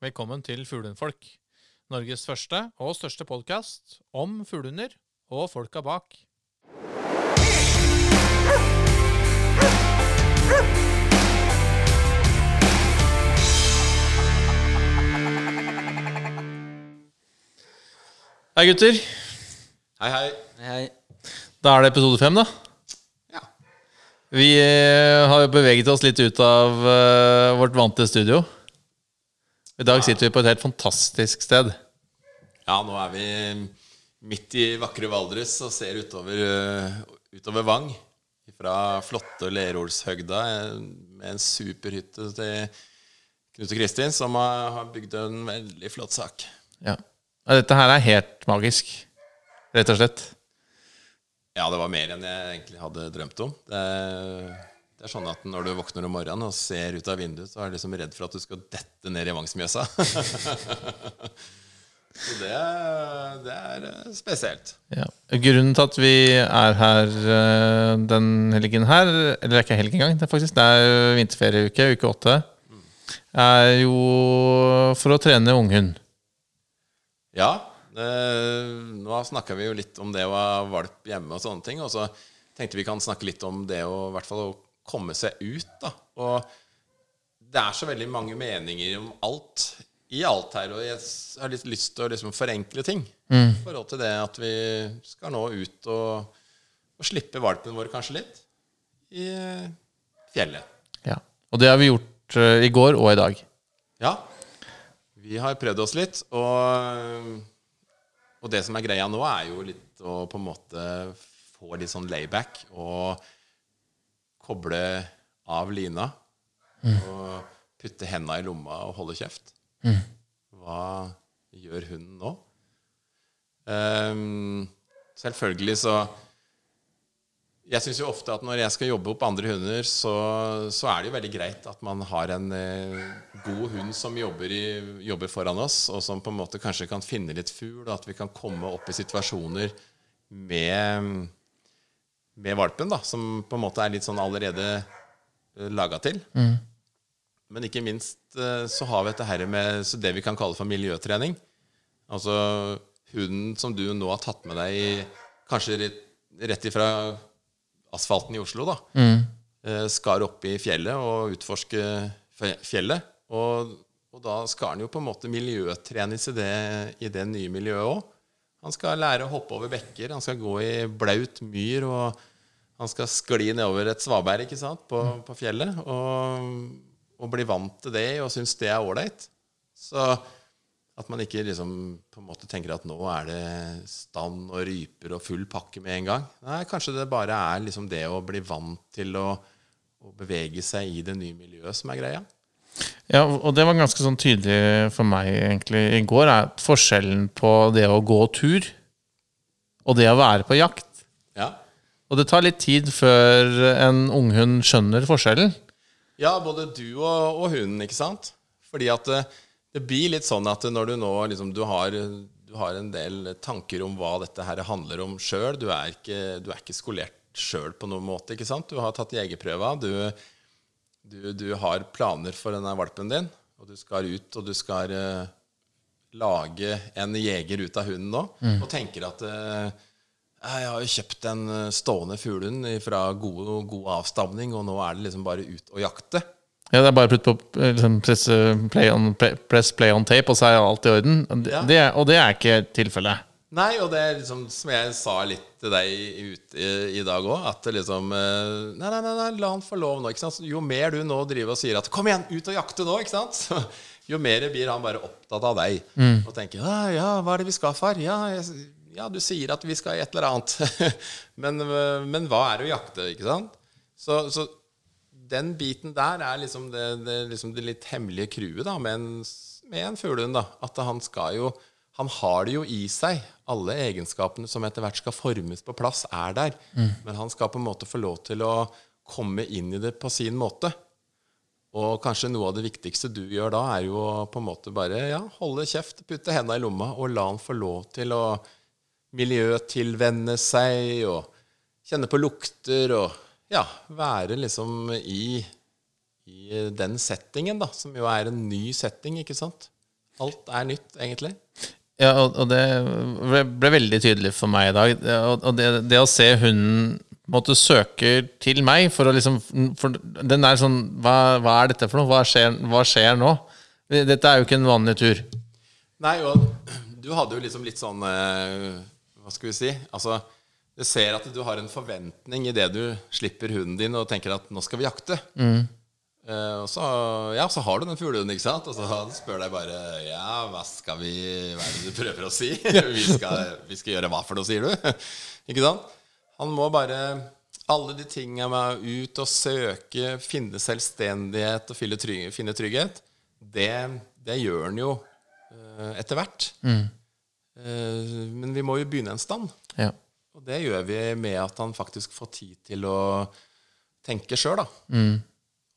Hei! Velkommen til Fuglehundfolk. Norges første og største podkast om fuglehunder og folka bak. Hei, gutter. Hei, hei. Hei. Da er det episode fem, da. Ja. Vi eh, har jo beveget oss litt ut av eh, vårt vante studio. I dag sitter vi på et helt fantastisk sted. ja, nå er vi midt i vakre Valdres og ser utover, øh, utover Vang. Fra flotte Lerolshøgda eh, med en superhytte til Knut og Kristin, som har, bygd en veldig flott sak. Ja. Ja, Dette her er helt magisk, rett og slett. Ja, det var mer enn jeg egentlig hadde drømt om. Det, det er sånn at når du våkner om morgenen og ser ut av vinduet, så er du liksom redd for at du skal dette ned i Vangsmjøsa. så det, det er øh, spesielt. Ja. Grunnen til at vi er her eh, den helgen her, eller det er ikke helg engang, det er faktisk det er vinterferieuke, uke åtte, er jo for å trene unghund. Ja. Eh, nå snakka vi jo litt om det å ha valp hjemme og sånne ting. Og så tenkte vi kan snakke litt om det å i hvert fall å komme seg ut. da. Og det er så veldig mange meninger om alt i alt her. Og jeg har litt lyst til å liksom forenkle ting. I forhold til det at vi skal nå ut og, og slippe valpen vår kanskje litt i eh, fjellet. Ja. Og det har vi gjort eh, i går og i dag. Ja. Vi har prøvd oss litt, og, og det som er greia nå, er jo litt å på en måte få litt sånn layback og koble av lina. Og putte henda i lomma og holde kjeft. Hva gjør hunden nå? Um, selvfølgelig så jeg syns jo ofte at når jeg skal jobbe opp andre hunder, så, så er det jo veldig greit at man har en eh, god hund som jobber, i, jobber foran oss, og som på en måte kanskje kan finne litt fugl, og at vi kan komme opp i situasjoner med, med valpen, da, som på en måte er litt sånn allerede uh, laga til. Men ikke minst eh, så har vi dette her med så det vi kan kalle for miljøtrening. Altså hunden som du nå har tatt med deg i, kanskje rett, rett ifra asfalten i Oslo, da. mm. skar opp i fjellet og utforske fjellet. Og, og da skal han jo på en måte miljøtrenes i det, i det nye miljøet òg. Han skal lære å hoppe over bekker, han skal gå i blaut myr, og han skal skli nedover et svaberg ikke sant, på, på fjellet. Og, og bli vant til det og synes det er ålreit. Så at man ikke liksom på en måte tenker at nå er det stand og ryper og full pakke med en gang. Nei, kanskje det bare er liksom det å bli vant til å, å bevege seg i det nye miljøet som er greia. Ja, og det var ganske sånn tydelig for meg egentlig i går, er forskjellen på det å gå tur og det å være på jakt. Ja. Og det tar litt tid før en unghund skjønner forskjellen. Ja, både du og, og hunden, ikke sant? Fordi at det, det blir litt sånn at når du nå liksom Du har, du har en del tanker om hva dette her handler om sjøl. Du, du er ikke skolert sjøl på noen måte, ikke sant? Du har tatt jegerprøva. Du, du, du har planer for denne valpen din, og du skal ut, og du skal uh, lage en jeger ut av hunden nå, og tenker at uh, jeg har jo kjøpt en eh, stående fuglehund fra god, god avstamning, og nå er det liksom bare ut og jakte. Ja, det er bare å putte på liksom, press, play on, press play on tape, og så er alt i orden. Ja. det, og det er ikke tilfellet. Nei, og det er liksom som jeg sa litt til deg ute i, i dag òg, at liksom eh, Nei, nei, nei, la han få lov nå. ikke sant? Jo mer du nå driver og sier at 'kom igjen, ut og jakte nå', ikke sant? Jo mer blir han bare opptatt av deg og tenker ja, 'ja, hva er det vi skal, far?' Ja, jeg, ja du sier at vi skal i et eller annet. men, eh, men hva er å jakte, ikke sant? Så, så den biten der er liksom det, det, liksom det litt hemmelige crewet med en, med en fuglehund. At han skal jo Han har det jo i seg. Alle egenskapene som etter hvert skal formes på plass, er der. Men han skal på en måte få lov til å komme inn i det på sin måte. Og kanskje noe av det viktigste du gjør da, er jo å på en måte bare ja, holde kjeft, putte henda i lomma og la han få lov til å miljøtilvenne seg og kjenne på lukter og ja, være liksom i, i den settingen, da, som jo er en ny setting, ikke sant? Alt er nytt, egentlig. Ja, og, og det ble, ble veldig tydelig for meg i dag. Og, og det, det å se hunden måtte søke til meg for å liksom For den er sånn Hva, hva er dette for noe? Hva skjer, hva skjer nå? Dette er jo ikke en vanlig tur. Nei, og du hadde jo liksom litt sånn eh, Hva skal vi si? Altså, du ser at du har en forventning i det du slipper hunden din og tenker at 'nå skal vi jakte'. Eh, og så, ja, så har du den fuglehunden, ikke sant? Og så spør deg bare 'ja, hva skal vi Hva er det du prøver å si?' vi, skal, vi skal gjøre hva for noe, sier du? ikke sant? Han må bare alle de tinga med ut og søke, finne selvstendighet og finne, trygg, finne trygghet, det, det gjør han jo eh, etter hvert. Eh, men vi må jo begynne en stand. Ja. Og det gjør vi med at han faktisk får tid til å tenke sjøl, da.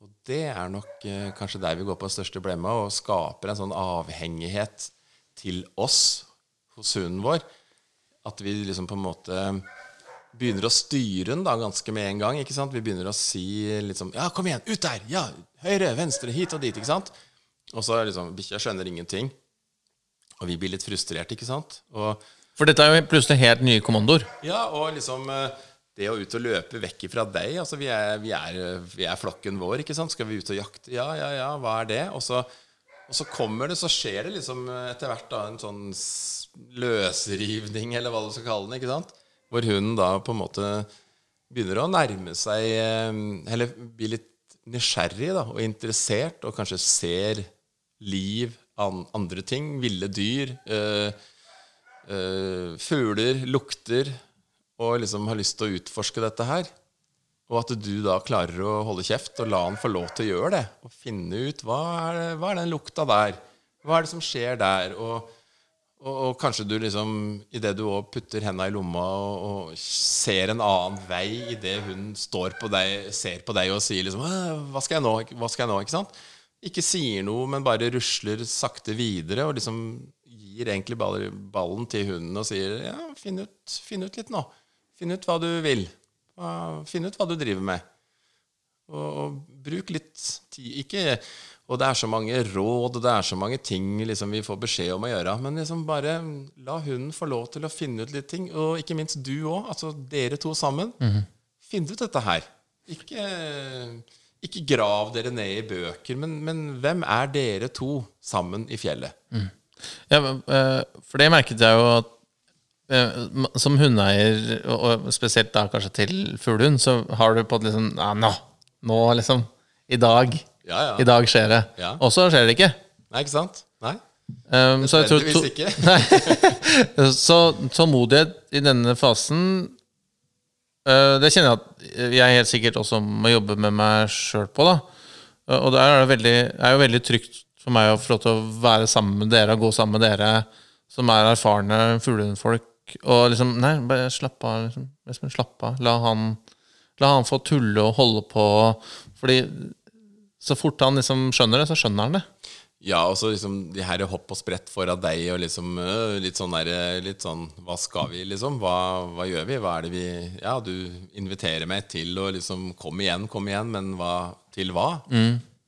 Og det er nok eh, kanskje der vi går på største blemma, og skaper en sånn avhengighet til oss hos hunden vår. At vi liksom på en måte begynner å styre den da ganske med en gang. ikke sant? Vi begynner å si liksom Ja, kom igjen, ut der! Ja, høyre, venstre, hit og dit. ikke sant? Og så er liksom Bikkja skjønner ingenting. Og vi blir litt frustrert, ikke sant? Og For dette er jo plutselig helt nye kommandoer. ja, og liksom eh, det å ut og løpe vekk ifra deg Altså, vi er, vi er, vi er flokken vår, ikke sant? Skal vi ut og jakte? Ja, ja, ja, hva er det? Og så, og så kommer det, så skjer det liksom eh, etter hvert da en sånn løsrivning, eller hva du skal kalle den, ikke sant? Hvor hunden da på en måte begynner å nærme seg eh, Eller bli litt nysgjerrig da, og interessert, og kanskje ser liv, an, andre ting, ville dyr. øh, øh, fugler, lukter, og liksom har lyst til å utforske dette her. Og at du da klarer å holde kjeft og la han få lov til å gjøre det. Og finne ut hva er, det, hva er den lukta der? Hva er det som skjer der? Og, og, og kanskje du liksom idet du òg putter henda i lomma og, og ser en annen vei idet hun står på deg, ser på deg og sier liksom Hva skal jeg nå? Hva skal jeg nå? Ikke sant? Ikke sier noe, men bare rusler sakte videre og liksom gir egentlig ballen til hunden og sier ja, finn ut, finn ut litt nå. Finn ut hva du vil. Finn ut hva du driver med. Og, og bruk litt tid. Ikke Og det er så mange råd, og det er så mange ting liksom, vi får beskjed om å gjøre. Men liksom bare la hunden få lov til å finne ut litt ting. Og ikke minst du òg. Altså dere to sammen. Finn ut dette her. Ikke, ikke grav dere ned i bøker, men, men hvem er dere to sammen i fjellet? Ja, men, eh, for det merket jeg jo at som hundeeier, og spesielt da kanskje til fuglehund, så har du på et liksom nå, nå, liksom. I dag. Ja, ja. I dag skjer det. Ja. Og så skjer det ikke. Nei, ikke sant? Nei? Um, så jeg tror to, ikke. Nei. så tålmodighet i denne fasen uh, Det kjenner jeg at jeg helt sikkert også må jobbe med meg sjøl på. da uh, Og det er veldig, er jo veldig trygt for meg å få lov til å være sammen med dere og gå sammen med dere som er erfarne fuglehundfolk. Og liksom Nei, bare slapp av. Liksom. Slapp av. La han, la han få tulle og holde på. Fordi så fort han liksom skjønner det, så skjønner han det. Ja, og så liksom de her hopp og sprett foran deg, og liksom litt sånn der, Litt sånn Hva skal vi, liksom? Hva, hva gjør vi? Hva er det vi Ja, du inviterer meg til å liksom Kom igjen, kom igjen, men hva til hva?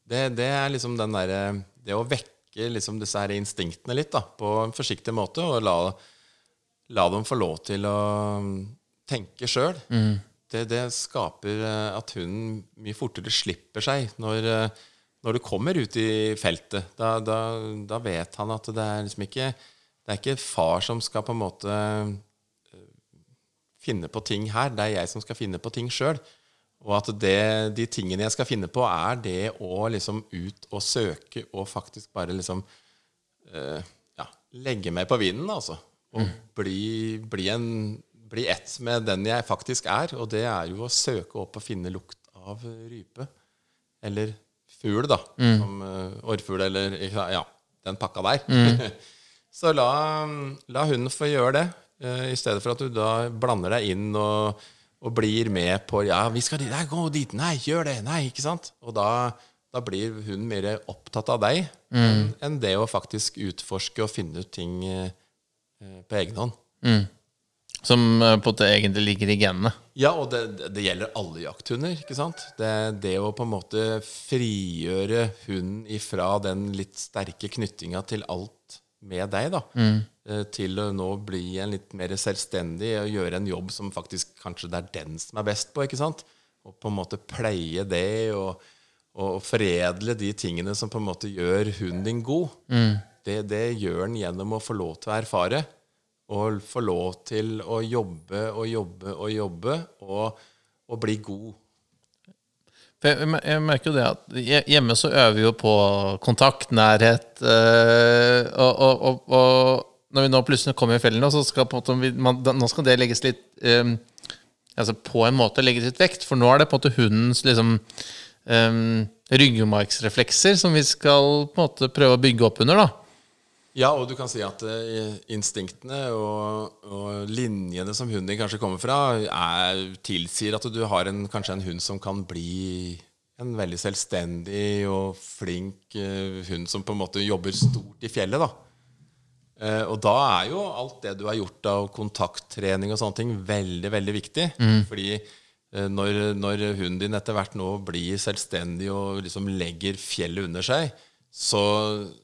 Det, det er liksom den derre Det å vekke liksom disse her instinktene litt, da, på en forsiktig måte, og la, la dem få lov til å tenke sjøl. Det, det skaper eh, at hunden mye fortere slipper seg når, eh, når du kommer ut i feltet. Da, da, da vet han at det er liksom ikke Det er ikke far som skal på en måte eh, finne på ting her. Det er jeg som skal finne på ting sjøl. Og at det, de tingene jeg skal finne på, er det å liksom ut og søke og faktisk bare liksom uh, ja, legge meg på vinden, altså. Og bli, bli, en, bli ett med den jeg faktisk er. Og det er jo å søke opp og finne lukt av rype. Eller fugl, da. Som uh, orrfugl eller Ja, den pakka der. Så la, la hunden få gjøre det, uh, i stedet for at du da blander deg inn og, og blir med på Ja, vi skal dit. Nei, gå dit. Nei, gjør det. Nei, ikke sant? Og da, da blir hun mer opptatt av deg enn enn det å faktisk utforske og finne ut ting eh, på egen hånd. Som eh, på en måte egentlig ligger i genene. Ja, og det, det gjelder alle jakthunder. ikke sant? Det, det å på en måte frigjøre hunden ifra den litt sterke knyttinga til alt med deg, da, Mm. til å nå bli en litt mer selvstendig og gjøre en jobb som faktisk kanskje det er den som er best på. ikke sant? Og på en måte pleie det og, og foredle de tingene som på en måte gjør hunden din god. Det, det gjør den gjennom å få lov til å erfare og få lov til å jobbe og jobbe og jobbe og, og bli god. Jeg, merker jo det at hjemme så øver vi jo på kontakt, nærhet øh, og, og, og, når vi nå plutselig kommer i fellen, så skal en man, nå skal det legges litt øhm, Altså på en måte legges litt vekt, for nå er det på en måte hundens liksom øhm, ryggmargsreflekser som vi skal på en måte prøve å bygge opp under. da Ja, og du kan si at eh, instinktene og, og linjene som hunden kanskje kommer fra, er, tilsier at du har en, kanskje en hund som kan bli en veldig selvstendig og flink eh, hund som på en måte jobber stort i fjellet. da. Eh, og da er jo alt det du har gjort av kontakttrening og sånne ting, veldig, veldig viktig. Fordi eh, når, når hunden din etter hvert nå blir selvstendig og liksom legger fjellet under seg, så,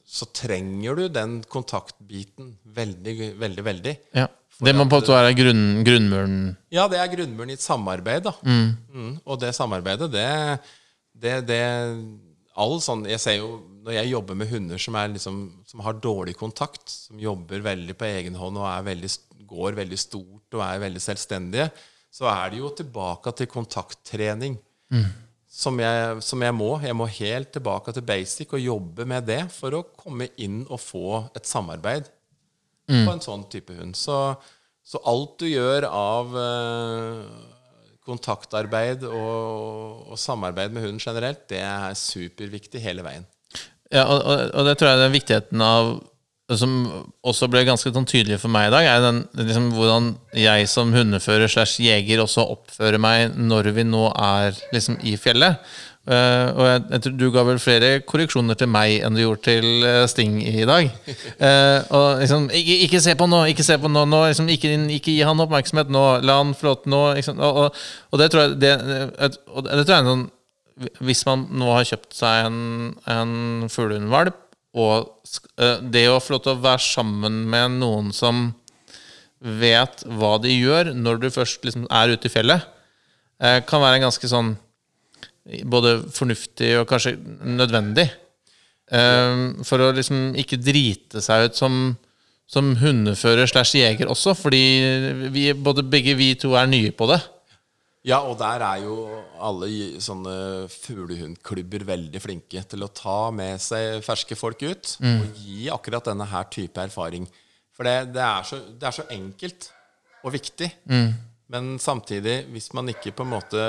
så trenger du den kontaktbiten veldig, veldig, veldig. Ja. Det må på er grunn, grunnmuren. Ja, det er grunnmuren i et samarbeid, da. Mm. Og det samarbeidet, det, det, det all sånn, Jeg ser jo når jeg jobber med hunder som, er liksom, som har dårlig kontakt, som jobber veldig på egen hånd og er veldig, går veldig stort og er veldig selvstendige, så er det jo tilbake til kontakttrening. Som, jeg, som jeg må. Jeg må helt tilbake til basic og jobbe med det for å komme inn og få et samarbeid på en sånn type hund. Så, så alt du gjør av eh, kontaktarbeid og, og samarbeid med hunden generelt, det er superviktig hele veien. Ja, og, og, og det tror jeg den viktigheten av som også ble ganske sånn tydelig for meg i dag, er den, liksom, hvordan jeg som hundefører slash jeger også oppfører meg når vi nå er liksom, i fjellet. Uh, og jeg, jeg tror du ga vel flere korreksjoner til meg enn du gjorde til uh, Sting i dag. Uh, og liksom ikke, ikke se på nå, ikke se på nå, nå liksom, ikke, ikke gi han oppmerksomhet nå, la han til nå. Liksom, og, og, og det tror jeg det, det, det tror jeg er en sånn hvis man nå har kjøpt seg en, en fuglehundvalp, og eh, det å få lov til å være sammen med noen som vet hva de gjør når du først liksom er ute i fjellet, eh, kan være ganske sånn både fornuftig og kanskje nødvendig. Eh, For å liksom ikke drite seg ut som, som hundefører slash jeger også, fordi vi, både begge vi to er nye på det. Ja, og der er jo alle sånne fuglehundklubber veldig flinke til å ta med seg ferske folk ut og gi akkurat denne her type erfaring. For det, det, er, så, det er så enkelt og viktig. Men samtidig, hvis man ikke på en måte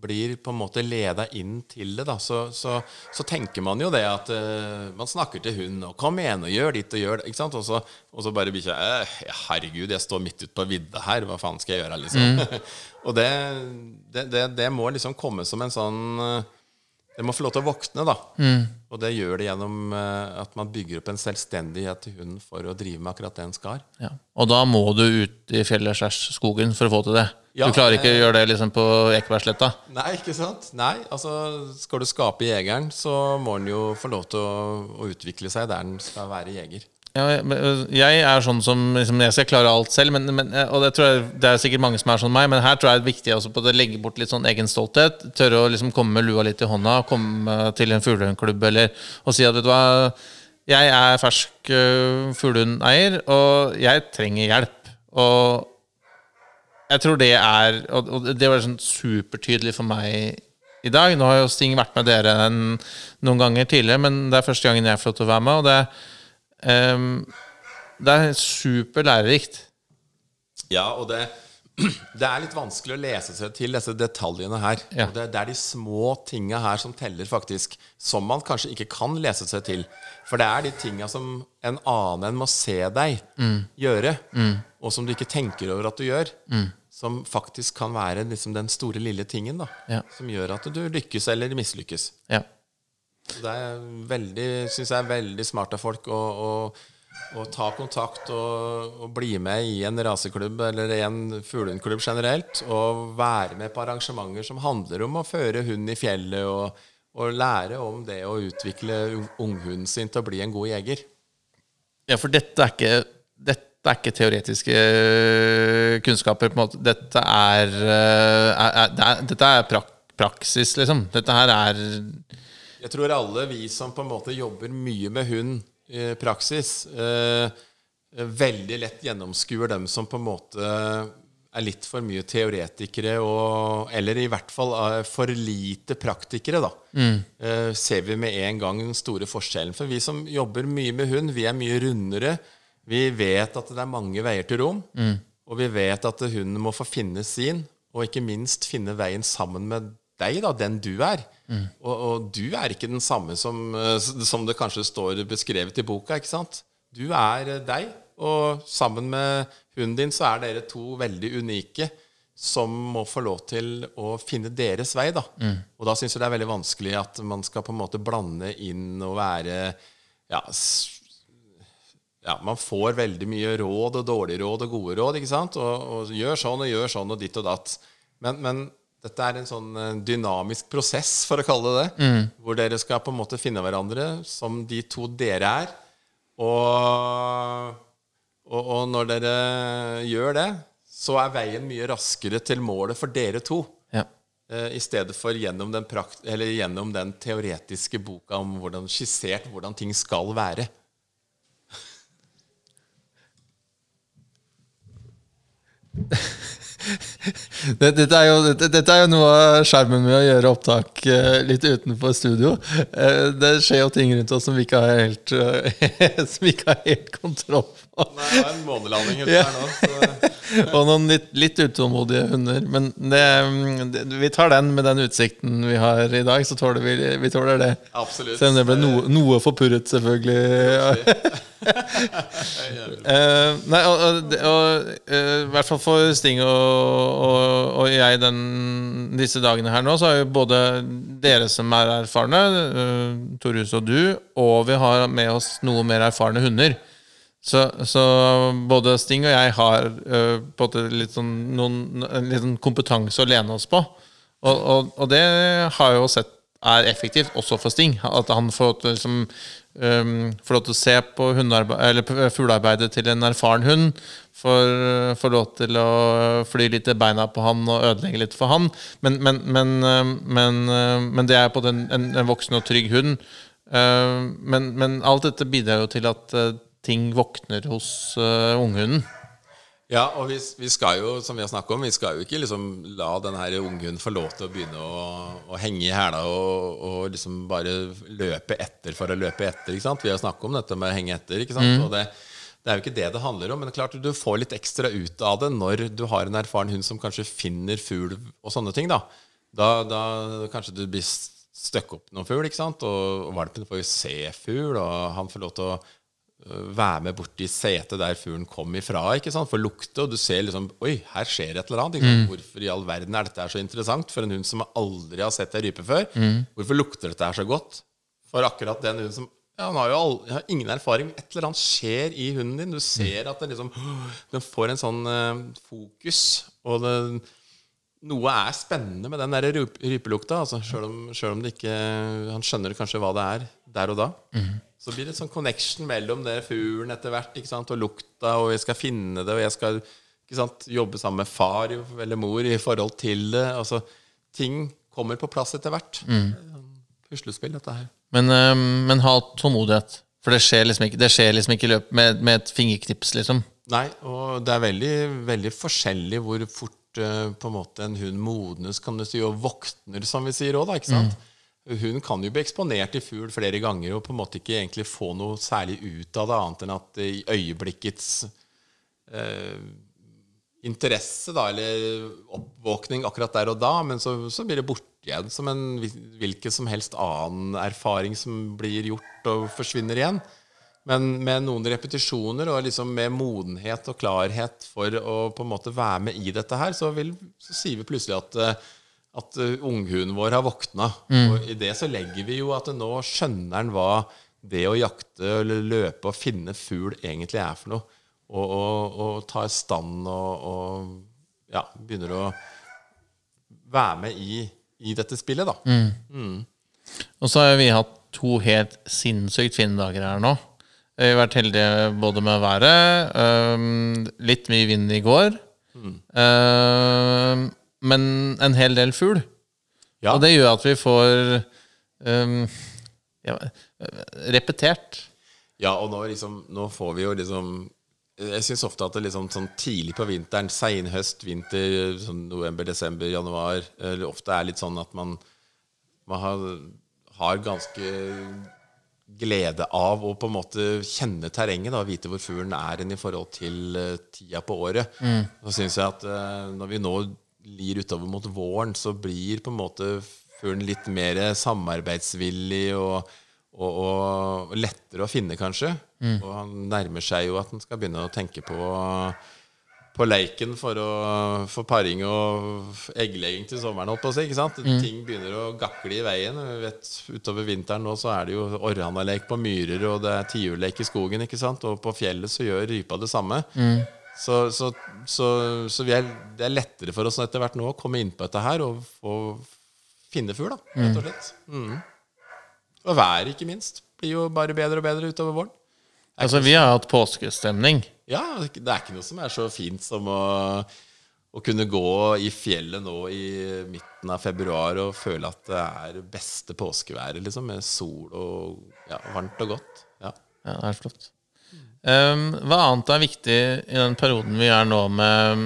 blir på en måte leda inn til det, da, så, så, så tenker man jo det at uh, man snakker til hunden og 'Kom igjen, og gjør ditt og gjør det'. Ikke sant? Og så, og så bare bikkja eh, 'Herregud, jeg står midt ute på vidda her. Hva faen skal jeg gjøre?' liksom. og det, det, det, det må liksom komme som en sånn eh, Det må få lov til å våkne, da. Og det gjør det gjennom eh, at man bygger opp en selvstendighet til hunden for å drive med akkurat det den skal. Ja. Og da må du ut i fjellet slash skogen for å få til det. Ja, du klarer ikke det- å gjøre det liksom på Ekebergsletta. Nei, ikke sant? Nei, altså Skal du skape jegeren, så må den jo få lov til å, å utvikle seg der den skal være jeger. Ja, jeg er sånn som liksom, Jeg skal klare alt selv, men, men, og det jeg det er sikkert mange som er sånn meg, men her tror jeg det er viktig også på å legge bort litt sånn egen stolthet. Tørre å liksom komme med lua litt i hånda, komme til en fuglehundklubb eller og si at vet du hva, jeg er fersk uh, fuglehundeier, og jeg trenger hjelp. Og jeg tror det er Og, og det var sånn supertydelig for meg i dag. Nå har jo Sting vært med dere en, noen ganger tidligere, men det er første gangen jeg får lov til å være med. Og det, ehm, det er super lærerikt. Ja, og det, det er litt vanskelig å lese seg til disse detaljene her. Ja. Og det, det er de små tinga her som teller, faktisk. Som man kanskje ikke kan lese seg til. For det er de tinga som en annen enn må se deg gjøre, og som du ikke tenker over at du gjør, som faktisk kan være liksom den store, lille tingen da, Ja. som gjør at du lykkes eller mislykkes. Ja. Det er veldig, synes jeg er veldig smart av folk å, å, å ta kontakt og, og bli med i en raseklubb eller i en fuglehundklubb generelt. Og være med på arrangementer som handler om å føre hund i fjellet og, og lære om det å utvikle unghunden sin til å bli en god jeger. Ja, for dette er ikke, dette er ikke teoretiske øh, kunnskaper. på en måte. Dette er, øh, er, er Dette er prak praksis, liksom. Dette her er Jeg tror alle vi som på en måte jobber mye med hund i praksis, eh, veldig lett gjennomskuer dem som på en måte er litt for mye teoretikere, og, eller i hvert fall for lite praktikere, da. Mm. Eh, ser vi med en gang den store forskjellen. For vi som jobber mye med hund, vi er mye rundere. Vi vet at det er mange veier til rom, mm. og vi vet at hunden må få finne sin, og ikke minst finne veien sammen med deg, da, den du er. Mm. Og, og, du er ikke den samme som, eh, som, det kanskje står beskrevet i boka. ikke sant? Du er eh, deg, og sammen med hunden din så er dere to veldig unike som må få lov til å finne deres vei. da. Mm. Og da syns jeg det er veldig vanskelig at man skal på en måte blande inn og være ja, ja, Man får veldig mye råd og dårlige råd og gode råd. ikke sant? Og, og gjør sånn og gjør sånn og ditt og datt. Men, men dette er en sånn eh, dynamisk prosess, for å kalle det det. Mm. Hvor dere skal på en måte finne hverandre som de to dere er. Og, og, og, når dere gjør det, så er veien mye raskere til målet for dere to. Ja. Eh, I stedet for gjennom den, gjennom den, teoretiske boka om hvordan skissert hvordan ting skal være. Dette er, jo, dette, er, jo, noe av skjermen med å gjøre opptak eh, litt utenfor studio. Eh, det skjer jo ting rundt oss som vi ikke har helt, eh, ikke har helt kontroll. Nei, det en månelanding ute ja. her nå. Så. Og noen litt, litt, utålmodige hunder. Men det, det, vi tar den med den utsikten vi har i dag, så tåler vi, vi tåler det. Absolutt. Selv om det ble noe, noe forpurret, selvfølgelig. uh, nei, og, og, og uh, i hvert fall for Sting og, og jeg den, disse dagene her nå, så har jo både dere som er erfarne, uh, Torjus og du, og vi har med oss noe mer erfarne hunder. Så, så både Sting og jeg har uh, litt sånn, noen, litt sånn kompetanse å lene oss på. Og, og, og det har jeg jo sett er effektivt også for Sting. At han får til, liksom, um, får lov til å se på fuglearbeidet til en erfaren hund. Får, får lov til å fly litt i beina på han og ødelegge litt for han. Men, men, men, men, men det er på en, en, en, voksen og trygg hund. Uh, men, alt dette bidrar jo til at uh, ting våkner hos uh, unghunden. Ja, og vi, vi, skal jo, som vi har om, vi skal jo ikke liksom la denne unghunden få lov til å begynne å, å henge i hæla og, og, liksom bare løpe etter for å løpe etter. ikke sant? Vi har snakket om dette med å henge etter. ikke sant? Mm. Og det, det, er jo ikke det det handler om. Men det er klart du får litt ekstra ut av det når du har en erfaren hund som kanskje finner fugl og sånne ting. Da, da, da kanskje du blir støkk opp noen fugl, ikke sant? og, og valpen får jo se fugl, og han får lov til å være med borti setet der fuglen kom ifra. ikke sant? For lukte, og du ser liksom Oi, her skjer et eller annet. Mm. Hvorfor i all verden er dette så interessant for en hund som aldri har sett ei rype før? Mm. Hvorfor lukter dette her så godt? For akkurat den hunden som ja, Han har jo all, har ingen erfaring. Et eller annet skjer i hunden din. Du ser at den liksom Den får en sånn uh, fokus. Og det, noe er spennende med den der rypelukta. Altså, Sjøl om, om, det ikke Han skjønner kanskje hva det er der og da. Mm. Så blir det sånn connection mellom det fuglen etter hvert og lukta, og jeg skal finne det, og jeg skal ikke sant, jobbe sammen med far eller mor i forhold til det. Altså, ting kommer på plass etter hvert. Mm. Puslespill, dette her. Men, øh, men, ha tålmodighet. For det skjer liksom ikke, det skjer liksom ikke løp med, med, et fingerknips, liksom. Nei, og det er veldig, veldig forskjellig hvor fort øh, på en måte en hund modnes, kan du si, og våkner, som vi sier òg, da. ikke sant? Mm. Hun kan jo bli eksponert i fugl flere ganger og på en måte ikke egentlig få noe særlig ut av det, annet enn at i øyeblikkets eh, interesse, da, eller oppvåkning akkurat der og da, men så, så blir det borte igjen som en hvilken som helst annen erfaring som blir gjort og forsvinner igjen. Men med noen repetisjoner og liksom med modenhet og klarhet for å på en måte være med i dette her, så, vil, så sier vi plutselig at uh, at uh, unghunden vår har våkna. Mm. Og i det så legger vi jo at nå skjønner han hva det å jakte eller løpe og finne fugl egentlig er for noe. Og, og, og ta i stand og, og ja, begynner å være med i, i dette spillet, da. Og så har vi hatt to helt sinnssykt fine dager her nå. Vi har vært heldige både med været, øhm, litt mye vind i går, øhm, men en hel del fugl. Ja. Og det gjør at vi får um, ja, repetert. Ja, og nå, liksom, nå får vi jo liksom Jeg syns ofte at det liksom sånn tidlig på vinteren, seinhøst, vinter, sånn november, desember, januar eller Ofte er litt sånn at man, man har, har ganske glede av å på en måte kjenne terrenget da, og vite hvor fuglen er i forhold til eh, tida på året. Så syns jeg at eh, når vi nå lir utover mot våren, så blir på en måte fuglen litt mer samarbeidsvillig og, og, og lettere å finne, kanskje. Og han nærmer seg jo at han skal begynne å tenke på på leiken for, å, for paring og egglegging til sommeren. Holdt på å si, ikke sant? Ting begynner å gakle i veien. Vi vet, utover vinteren nå så er det jo orrhanalek på myrer, og det er tiurlek i skogen. ikke sant? Og på fjellet så gjør rypa det samme. Så, så, så, så vi er, det er lettere for oss etter hvert nå å komme inn på dette her og og finne fugl, da, rett og slett. Mm. Og været, ikke minst, blir jo bare bedre og bedre utover våren. Altså, vi har hatt påskestemning. Ja, det er ikke noe som er så fint som å, å kunne gå i fjellet nå i midten av februar og føle at det er beste påskeværet, liksom, med sol og ja, varmt og godt. Ja. Ja, det er flott. Um, hva annet er viktig i den perioden vi er nå med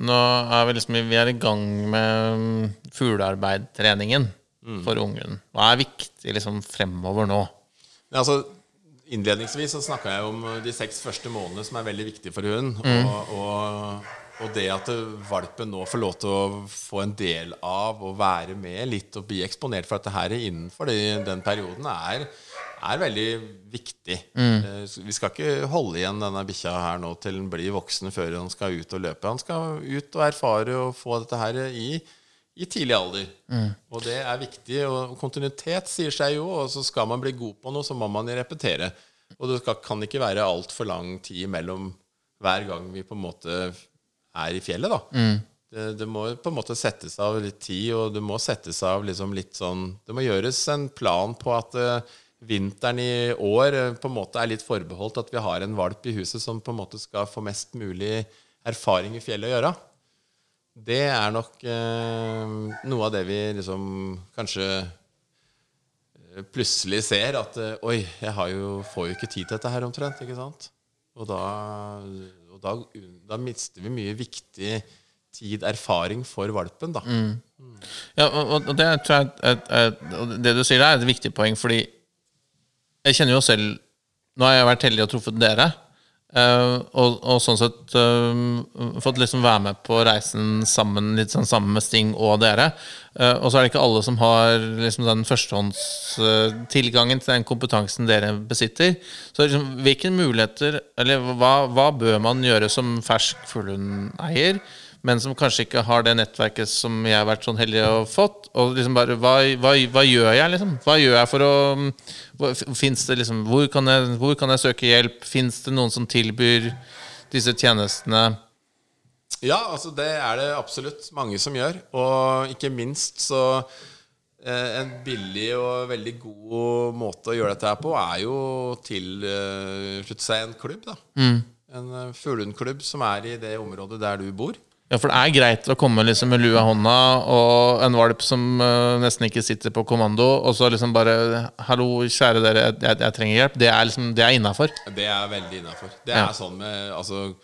Nå er vi liksom Vi er i gang med fuglearbeidtreningen mm. for ungen. Hva er viktig liksom fremover nå? Ja, altså, innledningsvis så snakka jeg om de seks første månedene som er veldig viktige for hunden. Og, og, og det at valpen nå får lov til å få en del av å være med litt og bli eksponert for dette her innenfor den perioden, er, er veldig viktig. Mm. Vi skal ikke holde igjen denne bikkja her nå til den blir voksen før han skal ut og løpe. Han skal ut og erfare og få dette her i i tidlig alder. Og det er viktig. Og kontinuitet sier seg jo, og så skal man bli god på noe, så må man repetere. Og det skal, kan ikke være altfor lang tid mellom hver gang vi på en måte er i fjellet, da. Det, det må på en måte settes av litt tid, og det må settes av liksom litt sånn Det må gjøres en plan på at eh, vinteren i år eh, på en måte er litt forbeholdt at vi har en valp i huset som på en måte skal få mest mulig erfaring i fjellet å gjøre. Det er nok eh, noe av det vi liksom kanskje eh, plutselig ser at eh, Oi, jeg jo, får jo ikke tid til dette her omtrent. ikke sant? Og da, og da, da mister vi mye viktig tid, erfaring, for valpen, da. Ja, og, og- det tror jeg er er, Det du sier der, er et viktig poeng, fordi jeg kjenner jo selv Nå har jeg vært heldig og truffet dere. Uh, og, og sånn sett uh, fått liksom være med på reisen sammen litt sånn sammen med Sting og dere. Uh, og så er det ikke alle som har liksom den førstehåndstilgangen til den kompetansen dere besitter. Så liksom, hvilke muligheter Eller hva, hva bør man gjøre som fersk fuglehundeier? Men som kanskje ikke har det nettverket som jeg har vært sånn heldig å fått. Og liksom bare, hva, hva, hva gjør jeg, liksom? Hva gjør jeg for å Fins det liksom, hvor, kan jeg, hvor kan jeg søke hjelp? Fins det noen som tilbyr disse tjenestene? Ja, altså det er det absolutt mange som gjør. Og ikke minst så eh, En billig og veldig god måte å gjøre dette her på, er jo til å slutte seg en klubb. da En eh, fuglehundklubb som er i det området der du bor. Ja, for det er greit å komme liksom med lua i hånda og en valp som uh, nesten ikke sitter på kommando, og så liksom bare 'Hallo, kjære dere, jeg, jeg trenger hjelp.' Det er liksom, det er innafor. Det er veldig innafor. Det Ja. er sånn med Altså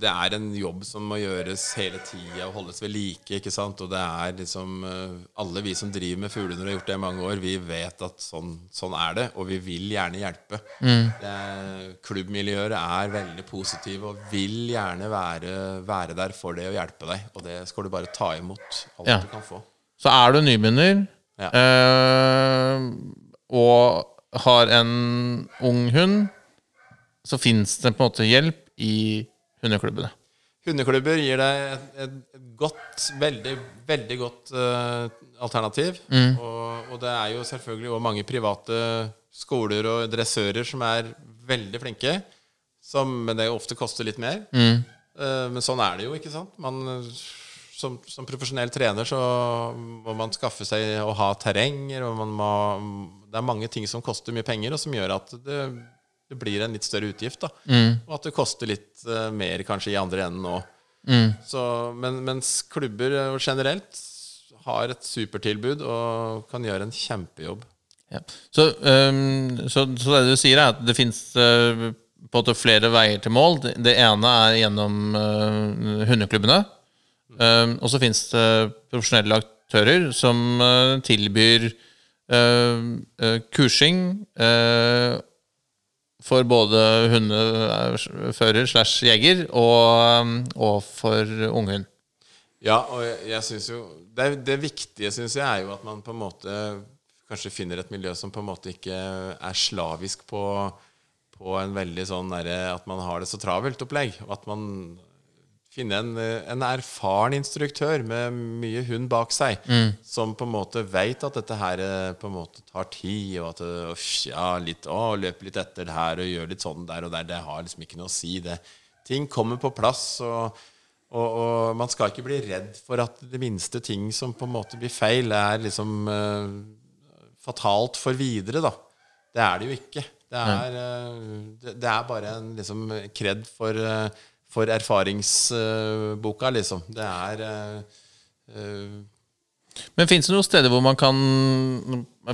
det er en jobb som må gjøres hele tida og holdes ved like. ikke sant? Og det er liksom eh, Alle vi som driver med fuglehunder og har gjort det i mange år, vi vet at sånn, sånn er det, og vi vil gjerne hjelpe. Det er, klubbmiljøer er veldig positive og vil gjerne være, være der for det og hjelpe deg. Og det skal du bare ta imot alt Ja. du kan få. Så er du nybegynner Ja. øh, og har en ung hund, så fins det på en måte hjelp i hundeklubbene. Hundeklubber gir deg et, et, godt, veldig, veldig godt uh, alternativ. Og, og det er jo selvfølgelig òg mange private skoler og dressører som er veldig flinke, som, men det ofte koster litt mer. Eh, men sånn er det jo, ikke sant? Man, som, som profesjonell trener så må man skaffe seg å ha terrenger, og man må Det er mange ting som koster mye penger, og som gjør at det, det blir en litt større utgift. da Og at det koster litt uh, mer kanskje i andre enden òg. Mm. men, mens klubber eh, generelt har et supertilbud og kan gjøre en kjempejobb. Ja. Så, um, så, så det du sier, er at det fins på en måte flere veier til mål. Det, ene er gjennom uh, hundeklubbene. Um, og så fins det profesjonelle aktører som uh, tilbyr uh, eh, kursing eh, for både hundefører slash jeger og, og for unghund. Ja, og jeg, jeg synes jo Det, det viktige syns jeg er jo at man på en måte kanskje finner et miljø som på en måte ikke er slavisk på, på en veldig sånn derre at man har det så travelt opplegg. og At man finner en, en erfaren instruktør med mye hund bak seg, som på en måte veit at dette her eh, på en måte tar tid, og at det, uff, ja, litt, å, løp litt etter det her og gjør litt sånn der og der, det har liksom ikke noe å si. det Ting kommer på plass. og og, og man skal ikke bli redd for at det minste ting som på en måte blir feil, er liksom uh, fatalt for videre, da. Det er det jo ikke. Det er, uh, det, det er bare en liksom kred for, eh, for erfaringsboka, liksom. Det er eh, eh, Men fins det noen steder hvor man kan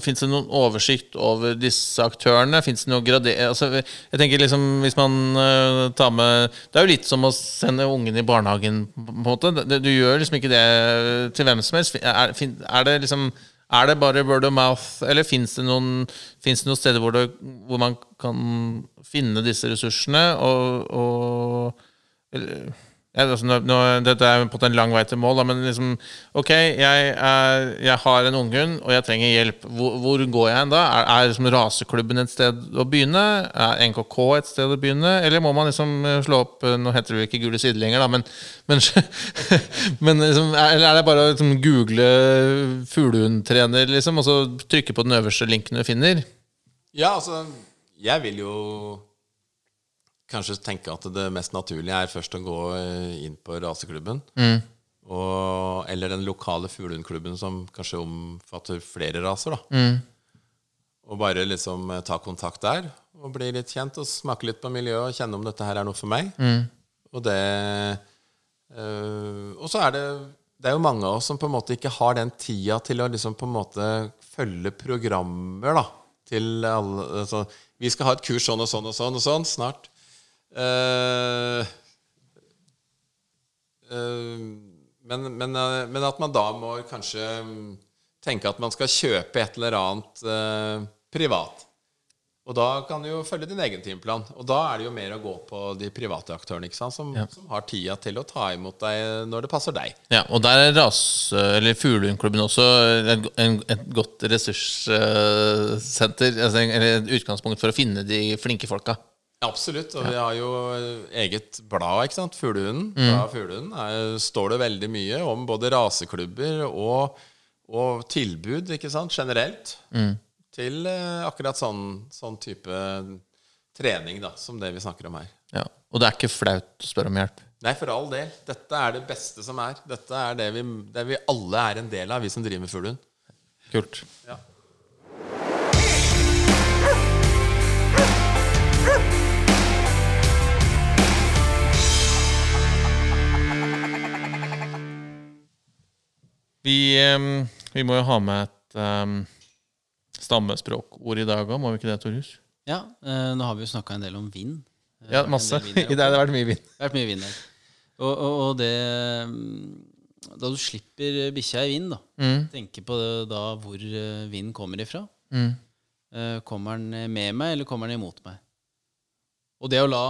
Fins det noen oversikt over disse aktørene? Fins det noe grader... Altså, jeg tenker liksom Hvis man uh, tar med Det er jo litt som å sende ungen i barnehagen, på en måte. Du gjør liksom ikke det til hvem som helst. Er, er det liksom er det bare word of mouth, eller fins det, noen- det noen steder hvor, det, hvor man kan finne disse ressursene? Og, og ja, altså, nå, nå, dette er på en lang vei til mål, da, men liksom Ok, jeg, er, jeg har en unghund, og jeg trenger hjelp. Hvor, hvor går jeg hen da? Er, er liksom raseklubben et sted å begynne? Er NKK et sted å begynne? Eller må man liksom eh, slå opp eh, Nå heter det jo ikke Gule sider lenger, da, men, men, men liksom, er, Eller er det bare å liksom, google fuglehundtrener, liksom, og så trykke på den øverste linken du finner? Ja, altså Jeg vil jo kanskje tenke at det mest naturlige er først å gå eh, inn på raseklubben. Og, eller den lokale fuglehundklubben som kanskje omfatter flere raser. da. Og bare liksom eh, ta kontakt der og bli litt kjent og smake litt på miljøet og kjenne om dette her er noe for meg. Og det øh, Og så er det det er jo mange av oss som på en måte ikke har den tida til å liksom på en måte følge programmer da, til alle altså, Vi skal ha et kurs sånn og sånn og sånn og sånn snart. Eh, eh, men, men, eh, men at man da må kanskje mm, tenke at man skal kjøpe et eller annet privat. Og da kan du jo følge din egen timeplan. Og da er det jo mer å gå på de private aktørene sant? Som, som har tida til å ta imot deg når det passer deg. Ja, og der er rase, eller Fuglehundklubben også et, en, et godt ressurssenter, altså, en- eller et utgangspunkt for å finne de flinke folka. Absolutt. Og vi har jo eget blad, ikke sant. Fuglehunden. Bladet Fuglehunden er- står det veldig mye om både raseklubber og, og tilbud, ikke sant, generelt. Til eh, akkurat sånn, sånn type trening da, som det vi snakker om her. Ja. Og det er ikke flaut å spørre om hjelp. Nei, for all del. Dette er det beste som er. Dette er det vi, det vi alle er en del av, vi som driver med fuglehund. Kult. Ja. Vi, vi må jo ha med et um, stammespråkord i dag òg, må vi ikke det, Torjus? Ja, eh, nå har vi jo snakka en del om vind. Eh, Ja, masse. vind I dag har det vært mye vind. Det har vært mye vind her. Og, og, og det mm, Da du slipper bikkja i vind, da, tenke på det, da hvor eh, vind kommer ifra. Eh, Kommer den med meg, eller kommer den imot meg? Og det å la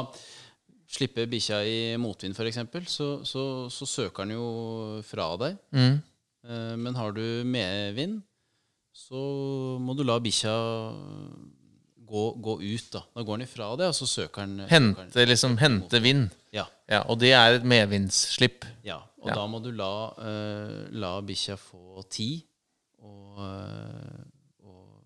slippe bikkja i motvind, f.eks., så, så, så søker den jo fra deg. Mm. Eh, Men har du medvind, så må du la bikkja gå, gå ut, da. Da går den ifra det, og så søker den søker Hente, den- liksom, hente vind. Ja. Ja, og det er et medvindsslipp. ja. Og Ja. da må du la, uh, la bikkja få tid, og, eh, og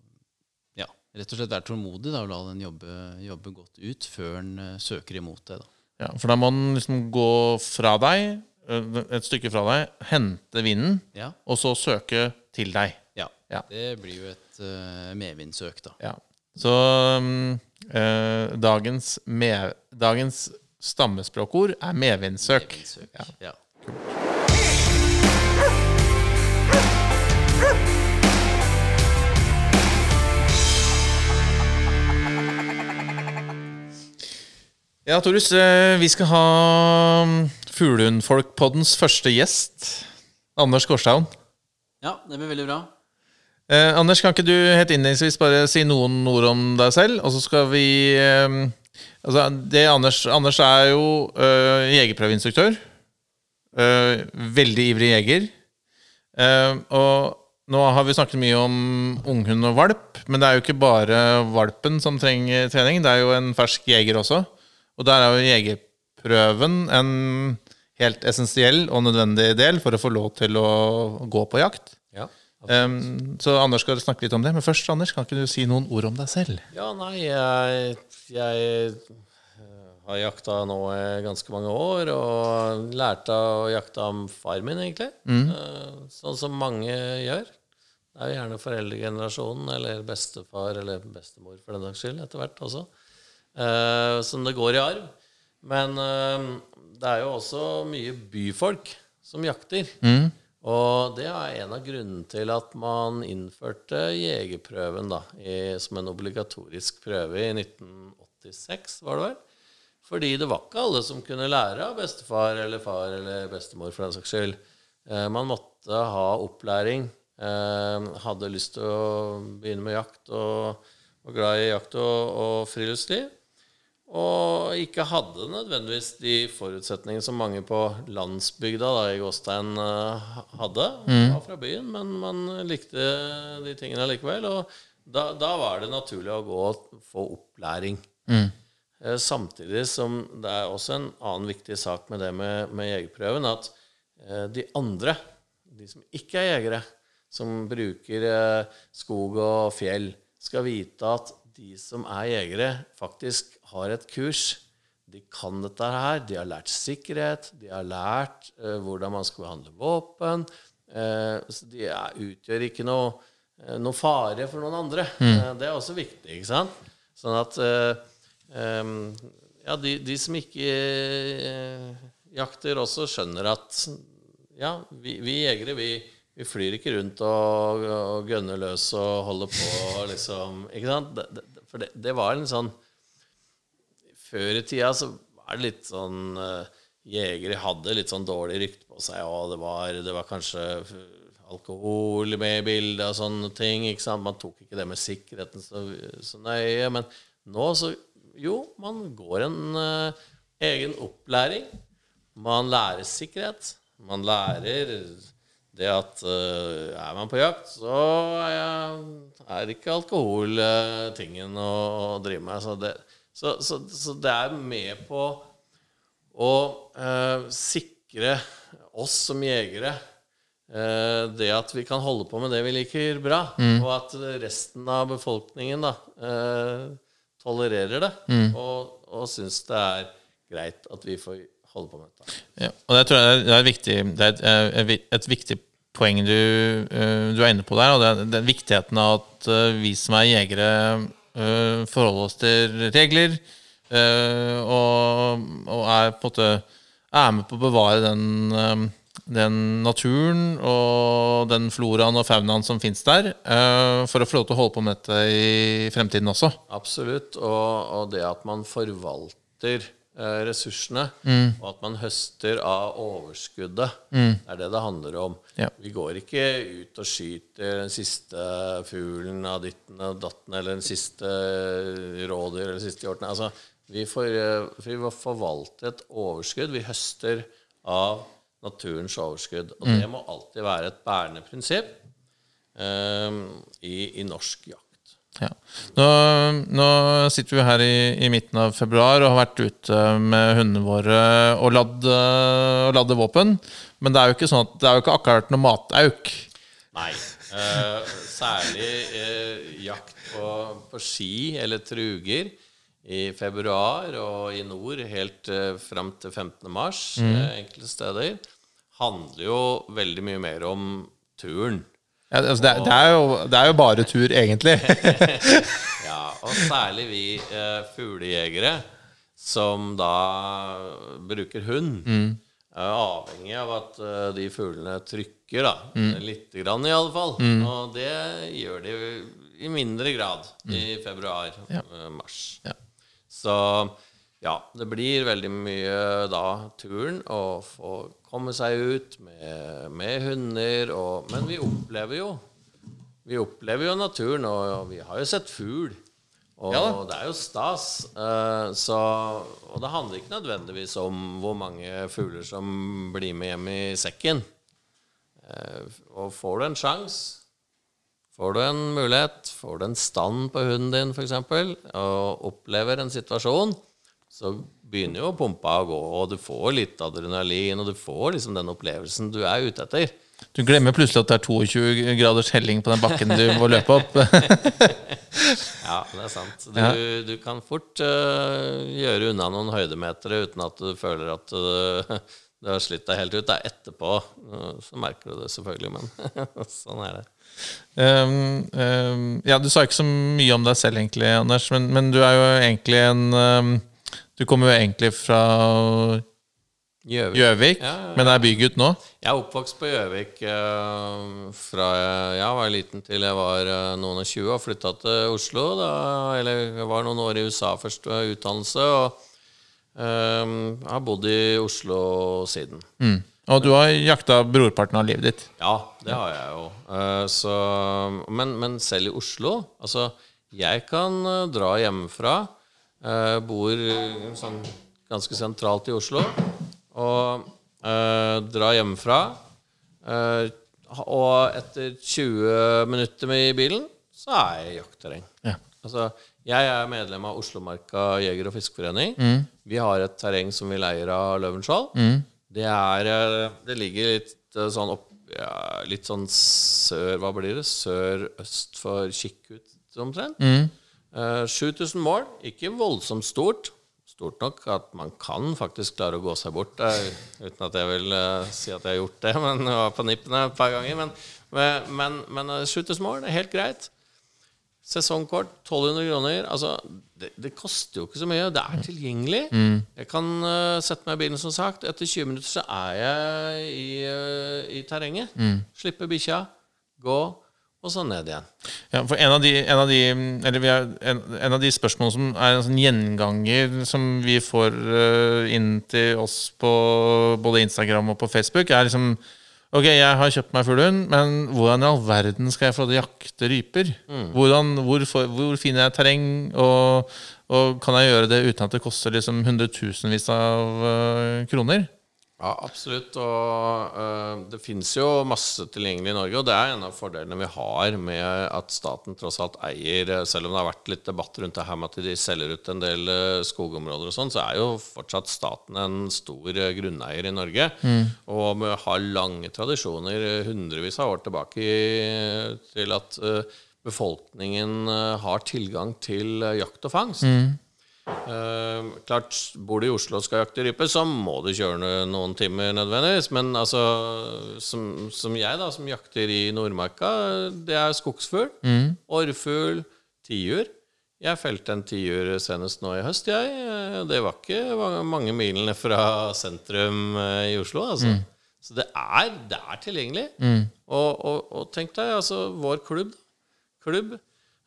ja, rett og slett være tålmodig da, og la den jobbe, jobbe godt ut før den eh, søker imot det. da. Ja, for da må den liksom gå fra deg, et stykke fra deg, hente vinden, Ja. og så søke til deg. ja. Ja. Det blir jo et uh, medvindsøk, da. Ja. Så um, øh, dagens, med, dagens stammespråkord er medvindsøk. Medvindsøk. Ja. Ja. Ja, Torus, øh, vi skal ha um, Fuglehundfolk-poddens første gjest. Anders Gårdstaun. ja, det blir veldig bra. Eh, Anders, kan ikke du helt innledningsvis bare si noen ord om deg selv? Og så skal vi eh, Altså, det Anders, Anders er jo eh, jegerprøveinstruktør. Eh, veldig ivrig jeger. Eh, og nå har vi snakket mye om unghund og valp, men det er jo ikke bare valpen som trenger trening. Det er jo en fersk jeger også. Og der er jo jegerprøven en helt essensiell og nødvendig del for å få lov til å gå på jakt. Ja. Um, så Anders skal snakke litt om det. Men først, Anders, kan ikke du si noen ord om deg selv? ja, nei, jeg, jeg eh, har jakta nå i ganske mange år, og lærte å jakte av far min, egentlig. Mm. Sånn som mange gjør. Det er jo gjerne foreldregenerasjonen, eller bestefar eller bestemor for den saks skyld, etter hvert også, eh, som det går i arv. Men eh, det er jo også mye byfolk som jakter. Og det er en av grunnene til at man innførte jegerprøven da, i, som en obligatorisk prøve i 1986, var det vel? Fordi det var ikke alle som kunne lære av bestefar eller far eller bestemor, for den saks skyld. Eh, man måtte ha opplæring. Eh, hadde lyst til å begynne med jakt og var glad i jakt og, og friluftsliv. Og ikke hadde nødvendigvis de forutsetningene som mange på landsbygda da, i Gåstein hadde. hadde. Var fra byen, men man likte de tingene likevel. Og da, da var det naturlig å gå og få opplæring. Eh, Samtidig som det er også en annen viktig sak med det med, med jegerprøven, at eh, de andre, de som ikke er jegere, som bruker eh, skog og fjell, skal vite at de som er jegere, faktisk har et kurs. De kan dette her. De har lært sikkerhet. De har lært eh, hvordan man skal behandle våpen. Eh, så de er, utgjør ikke noe, eh, noe fare for noen andre. Eh, det er også viktig, ikke sant? Sånn at eh, ja, de, de som ikke jakter, også skjønner at ja, vi, vi jegere, vi, vi flyr ikke rundt og, og gønner løs og holder på, liksom. Ikke sant? Det, det, for det, det var en sånn Før i tida så var det litt sånn eh, Jegere hadde litt sånn dårlig rykte på seg, og det var, det var kanskje alkohol med i bildet og sånne ting. ikke sant? Man tok ikke det med sikkerheten så, så nøye. Men nå så Jo, man går en uh, egen opplæring. Man lærer sikkerhet. Man lærer det at uh, er man på jakt, så er, er ikke alkohol uh, tingen å, å drive med. Så det, så, så, så det er med på å eh, sikre oss som jegere eh, det at vi kan holde på med det vi liker bra, og at resten av befolkningen da eh, tolererer det og, og syns det er greit at vi får holde på med dette. Ja, og det tror jeg det er, viktig, det er et, et, et viktig poeng du, eh, du er inne på der. Og det er, det er viktigheten av at eh, vi som er jegere, eh, forholder oss til regler. eh, Og, og er på en måte er med på å bevare den, eh, den naturen og den floraen og faunaen som fins der, for å få lov til å holde på med dette i fremtiden også. Absolutt. Og, og det at man forvalter eh, ressursene, og at man høster av overskuddet, det er det det handler om. Ja. Vi går ikke ut og skyter den siste fuglen av ditten og datten, eller den siste rådyr eller den siste hjorten. Altså, vi, får, forvalte vi forvalter et overskudd. Vi høster av naturens overskudd. Og det må alltid være et bærende prinsipp um, i, i norsk jakt. Ja. Nå, nå sitter vi her i, i midten av februar og har vært ute med hundene våre og ladd, og ladde våpen. Men det er jo ikke sånn at det er jo ikke akkurat noe matauk. Nei. Eh, særlig eh, jakt på, på ski eller truger i februar og i nord helt eh, fram til 15. mars eh, enkelte steder handler jo veldig mye mer om turen. Ja, altså det, det, er jo, det er jo bare tur, egentlig. Ja, og særlig vi eh, fuglejegere som da bruker hund, er avhengig av at eh, de fuglene trykker, da. Lite grann, i alle fall. Og det gjør de i mindre grad i februar-mars. Ja. Så ja, det blir veldig mye da turen å få komme seg ut med, med hunder og Men vi opplever jo Vi opplever jo naturen, og vi har jo sett fugl. Og Ja det er jo stas. Uh, så, og det handler ikke nødvendigvis om hvor mange fugler som blir med hjem i sekken. Uh, og får du en sjanse Får du en mulighet, får du en stand på hunden din f.eks., og opplever en situasjon, så begynner jo pumpa å gå, og du får litt adrenalin, og du får liksom den opplevelsen du er ute etter. Du glemmer plutselig at det er 22 graders helling på den bakken du må løpe opp. Ja, det er sant. Du, Ja. du kan fort uh, gjøre unna noen høydemetere uten at du føler at uh, du har slitt deg helt ut. Det er etterpå, uh, så merker du det selvfølgelig, men sånn er det. Um, um, ja, Du sa ikke så mye om deg selv, egentlig, Anders, men, men du er jo egentlig en um, Du kommer jo egentlig fra Gjøvik. Ja, ja, men er bygutt nå. Jeg er oppvokst på Gjøvik eh, fra jeg var liten til jeg var eh, noen og tjue og flytta til Oslo. Da, eller jeg var noen år i USA først og utdannelse, og um, har bodd i Oslo siden. Mm. Og du har jakta brorparten av livet ditt. Ja, det har jeg jo. Uh, så, men, men selv i Oslo Altså, jeg kan eh, dra hjemmefra. Eh, bor eh, sånn ganske sentralt i Oslo. Og uh, drar hjemmefra. Uh, og etter 20 minutter med i bilen, så er jeg i jaktterreng. Ja. Altså, jeg er medlem av Oslomarka jeger- og fiskeforening. Vi har et terreng som vi leier av Løvenskiold. Det, er, eh, det ligger litt sånn opp ja, Litt sånn sør Hva blir det? Sør-øst for Kikkut omtrent. Eh, 7000 mål. Ikke voldsomt stort. Stort nok at man kan faktisk klare å gå seg bort der, uten at jeg vil eh, si at jeg har gjort det, men jeg var på nippene et par ganger. Men, men, men, men eh, 7000 mål er helt greit. Sesongkort 1200 kroner. Altså, det, det koster jo ikke så mye. Det er tilgjengelig. Jeg kan uh, sette meg i bilen, som sagt. Etter 20 minutter så er jeg i, uh, i terrenget. Slippe bikkja, gå, og så ned igjen. Ja, for en av de, en av de, eller vi har, en, en av de spørsmålene som er en sånn gjenganger som vi får uh, inn til oss på både Instagram og på Facebook, er liksom Ok, jeg har kjøpt meg fuglehund, men hvordan i all verden skal jeg få jakte ryper? Hvordan, hvor, hvor finner jeg terreng, og, og kan jeg gjøre det uten at det koster liksom hundretusenvis av uh, kroner? Ja, absolutt. Og uh, det finnes jo masse tilgjengelig i Norge. Og det er en av fordelene vi har med at staten tross alt eier øh, Selv om det har vært litt debatt rundt det her med at de selger ut en del uh, skogområder og sånn, så er jo fortsatt staten en stor uh, grunneier i Norge. Og vi har lange tradisjoner, hundrevis av år tilbake, i, til at befolkningen har tilgang til jakt og fangst. Eh, klart, Bor du i Oslo og skal jakte rype, så må du kjøre noen timer nødvendigvis. Men altså, som, som jeg, da, som jakter i Nordmarka, det er skogsfugl, orrfugl, tiur. Jeg felte en tiur senest nå i høst, jeg. Eh, Det var ikke mange milene fra sentrum eh, i Oslo, altså. Så det er, det er tilgjengelig. Og, og, og tenk deg, altså, vår klubb, klubb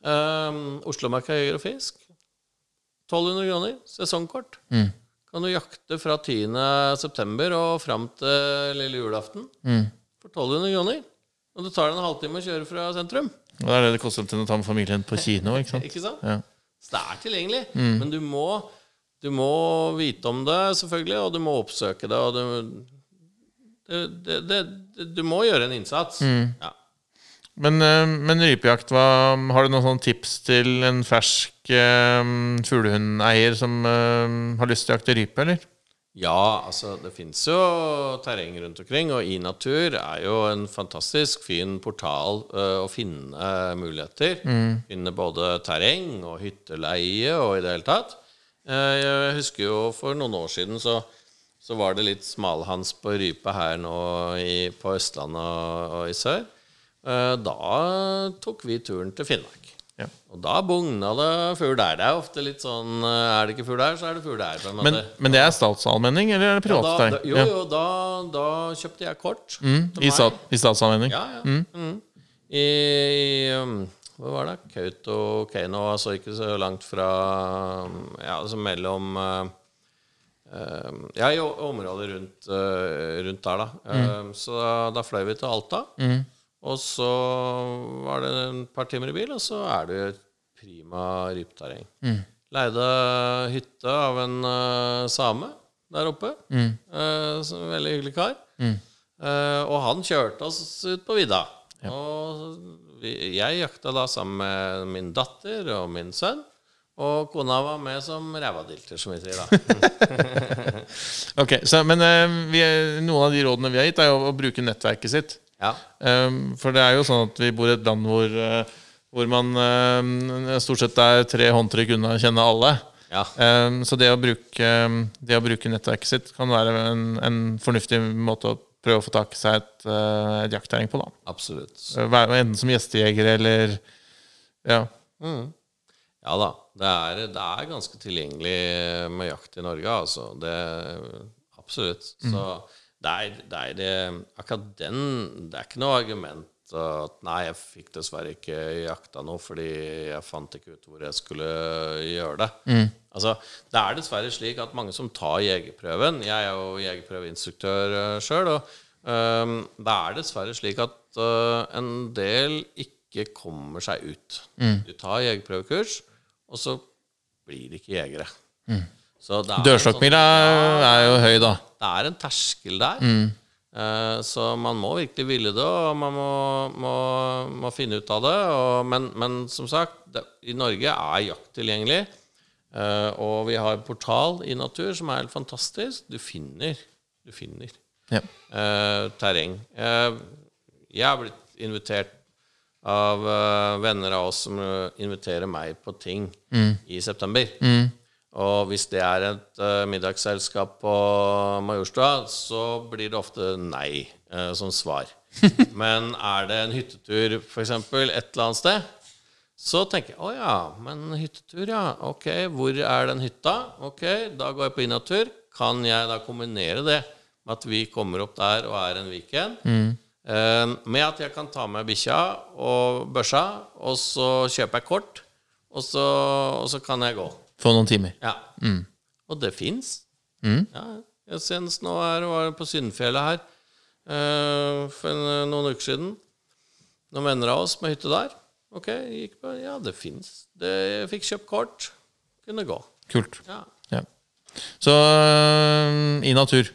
um, Oslomarka Jeger og Fisk 1200 kroner, sesongkort. Kan du jakte fra 10. september og fram til lille julaften for 1200 kroner. Og det tar deg en halvtime å kjøre fra sentrum. Og det er det det koster til å ta med familien på kino, ikke sant? Ikke sant? Ja. Så det er tilgjengelig. Men du må, du må vite om det, selvfølgelig, og du må oppsøke det. Og du, det, det, det, du må gjøre en innsats. Ja. Men, eh, men rypejakt, hva, har du noen tips til en fersk eh, fuglehundeier som eh, har lyst til å jakte rype, eller? Ja, altså det fins jo terreng rundt omkring, og iNatur er jo en fantastisk fin portal uh, å finne muligheter. Finne både terreng og hytteleie og i det hele tatt. Uh, jeg husker jo for noen år siden så, så var det litt smalhans på rype her nå i, på Østlandet og, og i sør. Uh, da tok vi turen til Finnmark. Ja. Og da bugna det fugl der. Det er ofte litt sånn uh, Er det ikke fugl der, så er det fugl der. Men, men det er statsallmenning, eller er det Ja, privatstein? da, jo, jo, da, da kjøpte jeg kort. Mm, I, stat, I statsallmenning? Ja, ja. Mm. I, i um, Hva var det? Kautokeino, altså ikke så langt fra um, Ja, altså mellom uh, um, Ja, i området rundt, rundt der, da. Um, så da, fløy vi til Alta. Og så var det en par timer i bil, og så er det et prima rypeterreng. Leide hytte av en uh, same der oppe. Uh, som en veldig hyggelig kar. Eh, og han kjørte oss ut på vidda. Og vi, jeg jakta da sammen med min datter og min sønn. Og kona var med som rævadilter, som vi sier da. Ok, så, Men eh, vi, noen av de rådene vi har gitt, er jo å bruke nettverket sitt. Ja. Um, for det er jo sånn at vi bor i et land hvor, eh, hvor man eh, stort sett er tre håndtrykk unna å kjenne alle. Ja. Um, så det å, bruke, det å bruke nettverket sitt kan være en, en fornuftig måte å prøve å få tak i seg et, eh, et jaktterreng på. da Absolutt. Enten som gjestejeger eller Ja. Ja da. Det er, det er ganske tilgjengelig med jakt i Norge, altså. Det, absolutt. Så det er, det er det, akkurat den Det er ikke noe argument at nei, jeg fikk dessverre ikke jakta noe fordi jeg fant ikke ut hvor jeg skulle gjøre det. Altså, det er dessverre slik at mange som tar jegerprøven Jeg er jo jegerprøveinstruktør uh, sjøl, og um, det er dessverre slik at uh, en del ikke kommer seg ut. Du tar jegerprøvekurs, og så blir de ikke jegere. Er en Dørstokkmila sånn- er jo høy, da. det er en terskel der. Mm. så man må virkelig ville det, og man må, må, må finne ut av det. Og, men, men som sagt, det, i Norge er jakt tilgjengelig. eh, og vi har en portal i natur som er helt fantastisk. Du finner, du finner Ja. uh, terreng. Uh, jeg har blitt invitert av uh, venner av oss som eh, inviterer meg på ting i september. Og hvis det er et eh, middagsselskap på Majorstua, så blir det ofte nei eh, som svar. Men er det en hyttetur f.eks. et eller annet sted, så tenker jeg å ja, men hyttetur, ja. Ok, hvor er den hytta? Ok, da går jeg på Innatur. Kan jeg da kombinere det med at vi kommer opp der og er en weekend? Eh, med at jeg kan ta med bikkja og børsa, og så kjøper jeg kort, og så, og så kan jeg gå. Få noen timer. Ja. Og det fins. Ja, jeg senest nå her var på Syndfjellet her uh, for en, noen uker siden. Noen venner av oss med hytte der. Ok, gikk på Ja, det fins. Jeg fikk kjøpt kort. Kunne gå. Kult. Ja. Ja. Så øh, i natur.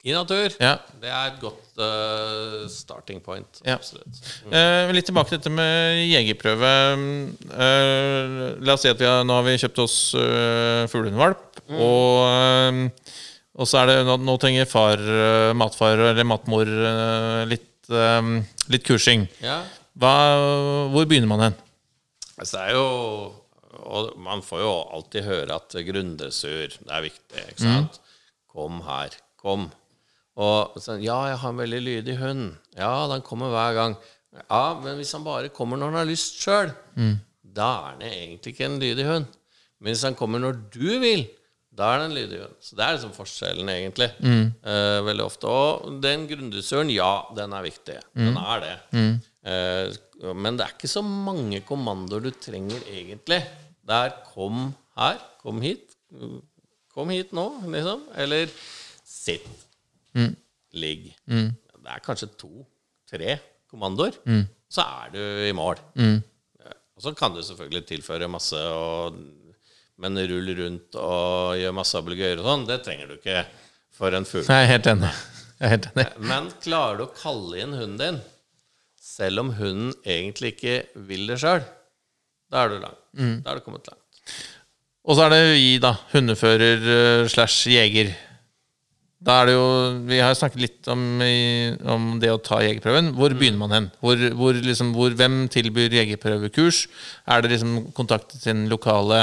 I natur. Ja. Det er et godt uh, starting point. Ja. Absolutt. Eh, litt tilbake til dette med jegerprøve. Eh, la oss si at vi har, nå har vi kjøpt oss uh, fuglehundvalp. Og, eh, og så er det nå, nå trenger far, matfar eller matmor litt, litt kursing. Ja. Hva, hvor begynner man hen? Altså, det er jo Og man får jo alltid høre at grunndressur, det er viktig, ikke sant? Kom her. Kom. Og sånn Ja, jeg har en veldig lydig hund. Ja, den kommer hver gang. Ja, men hvis han bare kommer når han har lyst sjøl, da er han egentlig ikke en lydig hund. Men hvis han kommer når du vil, da er det en lydig hund. Så det er liksom forskjellen, egentlig. Eh, veldig ofte. Og den grunndressuren, ja, den er viktig. Den er det. Eh, men det er ikke så mange kommandoer du trenger, egentlig. Det er 'kom her', 'kom hit', 'kom hit nå', liksom. Eller 'sitt', 'ligg'. Det er kanskje to-tre kommandoer, så er du i mål. Eh, Og så kan du selvfølgelig tilføre masse, og, men rull rundt og gjøre masse ablegøyer og sånn, det trenger du ikke for en fugl. Jeg er helt enig. Jeg er helt enig. Men klarer du å kalle inn hunden din, selv om hunden egentlig ikke vil det sjøl, da er du langt. Da er du kommet langt. Og så er det vi, da. Hundefører eh, slash jeger. Da er det jo Vi har snakket litt om, om det å ta jegerprøven. Hvor begynner man hen? Hvor, hvor, liksom, hvor, hvem tilbyr jegerprøvekurs? Er det liksom kontakt til den lokale,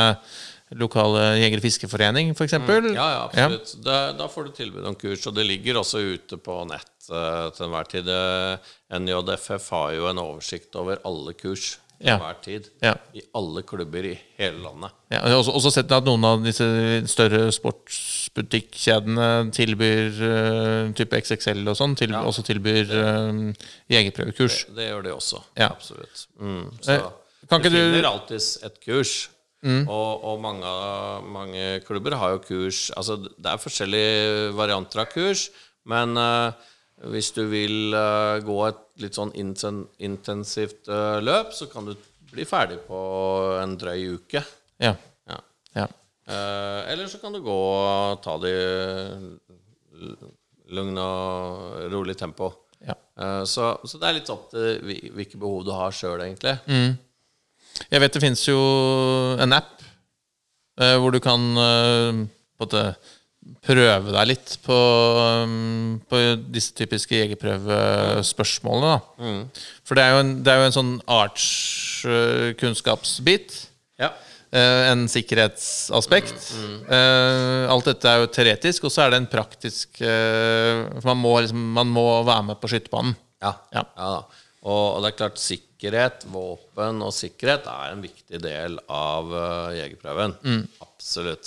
lokale jeger- og fiskeforening, f.eks.? Ja, ja, absolutt. Da, da får du tilbud om kurs, og det ligger også ute på nett uh, til enhver tid. Eh, NJFF har jo en oversikt over alle kurs til Ja. hver tid. Ja. I alle klubber i hele landet. Ja, og også, også sett at noen av disse større sportsbutikkjedene tilbyr uh, type XXL og sånn, til, også tilbyr uh, jegerprøvekurs. Det gjør de også. Ja. Absolutt. Mm. Så Eh, kan du Mm. finner alltids et kurs. Og, og mange, mange klubber har jo kurs Altså, det er forskjellige varianter av kurs, men uh, hvis du vil uh, gå et litt sånn inten, intensivt eh, løp, så kan du bli ferdig på en drøy uke. Ja. Ja. ja. Eh, eller så kan du gå og ta det i lugn og rolig tempo. ja. Eh, så, så det er litt opp til hvilke behov du har sjøl, egentlig. Jeg vet det fins jo en app hvor du kan på en måte prøve deg litt på, um, på disse typiske jegerprøvespørsmålene. Da. For det er, jo en, det er jo en sånn artskunnskapsbit. Ja. eh, en sikkerhetsaspekt. Mm. alt dette er jo teoretisk, og så er det en praktisk For man må, liksom, man må være med på skytebanen. Ja. Ja. ja. Og det er klart, sikkerhet, våpen og sikkerhet er en viktig del av jegerprøven. Mm. Absolutt.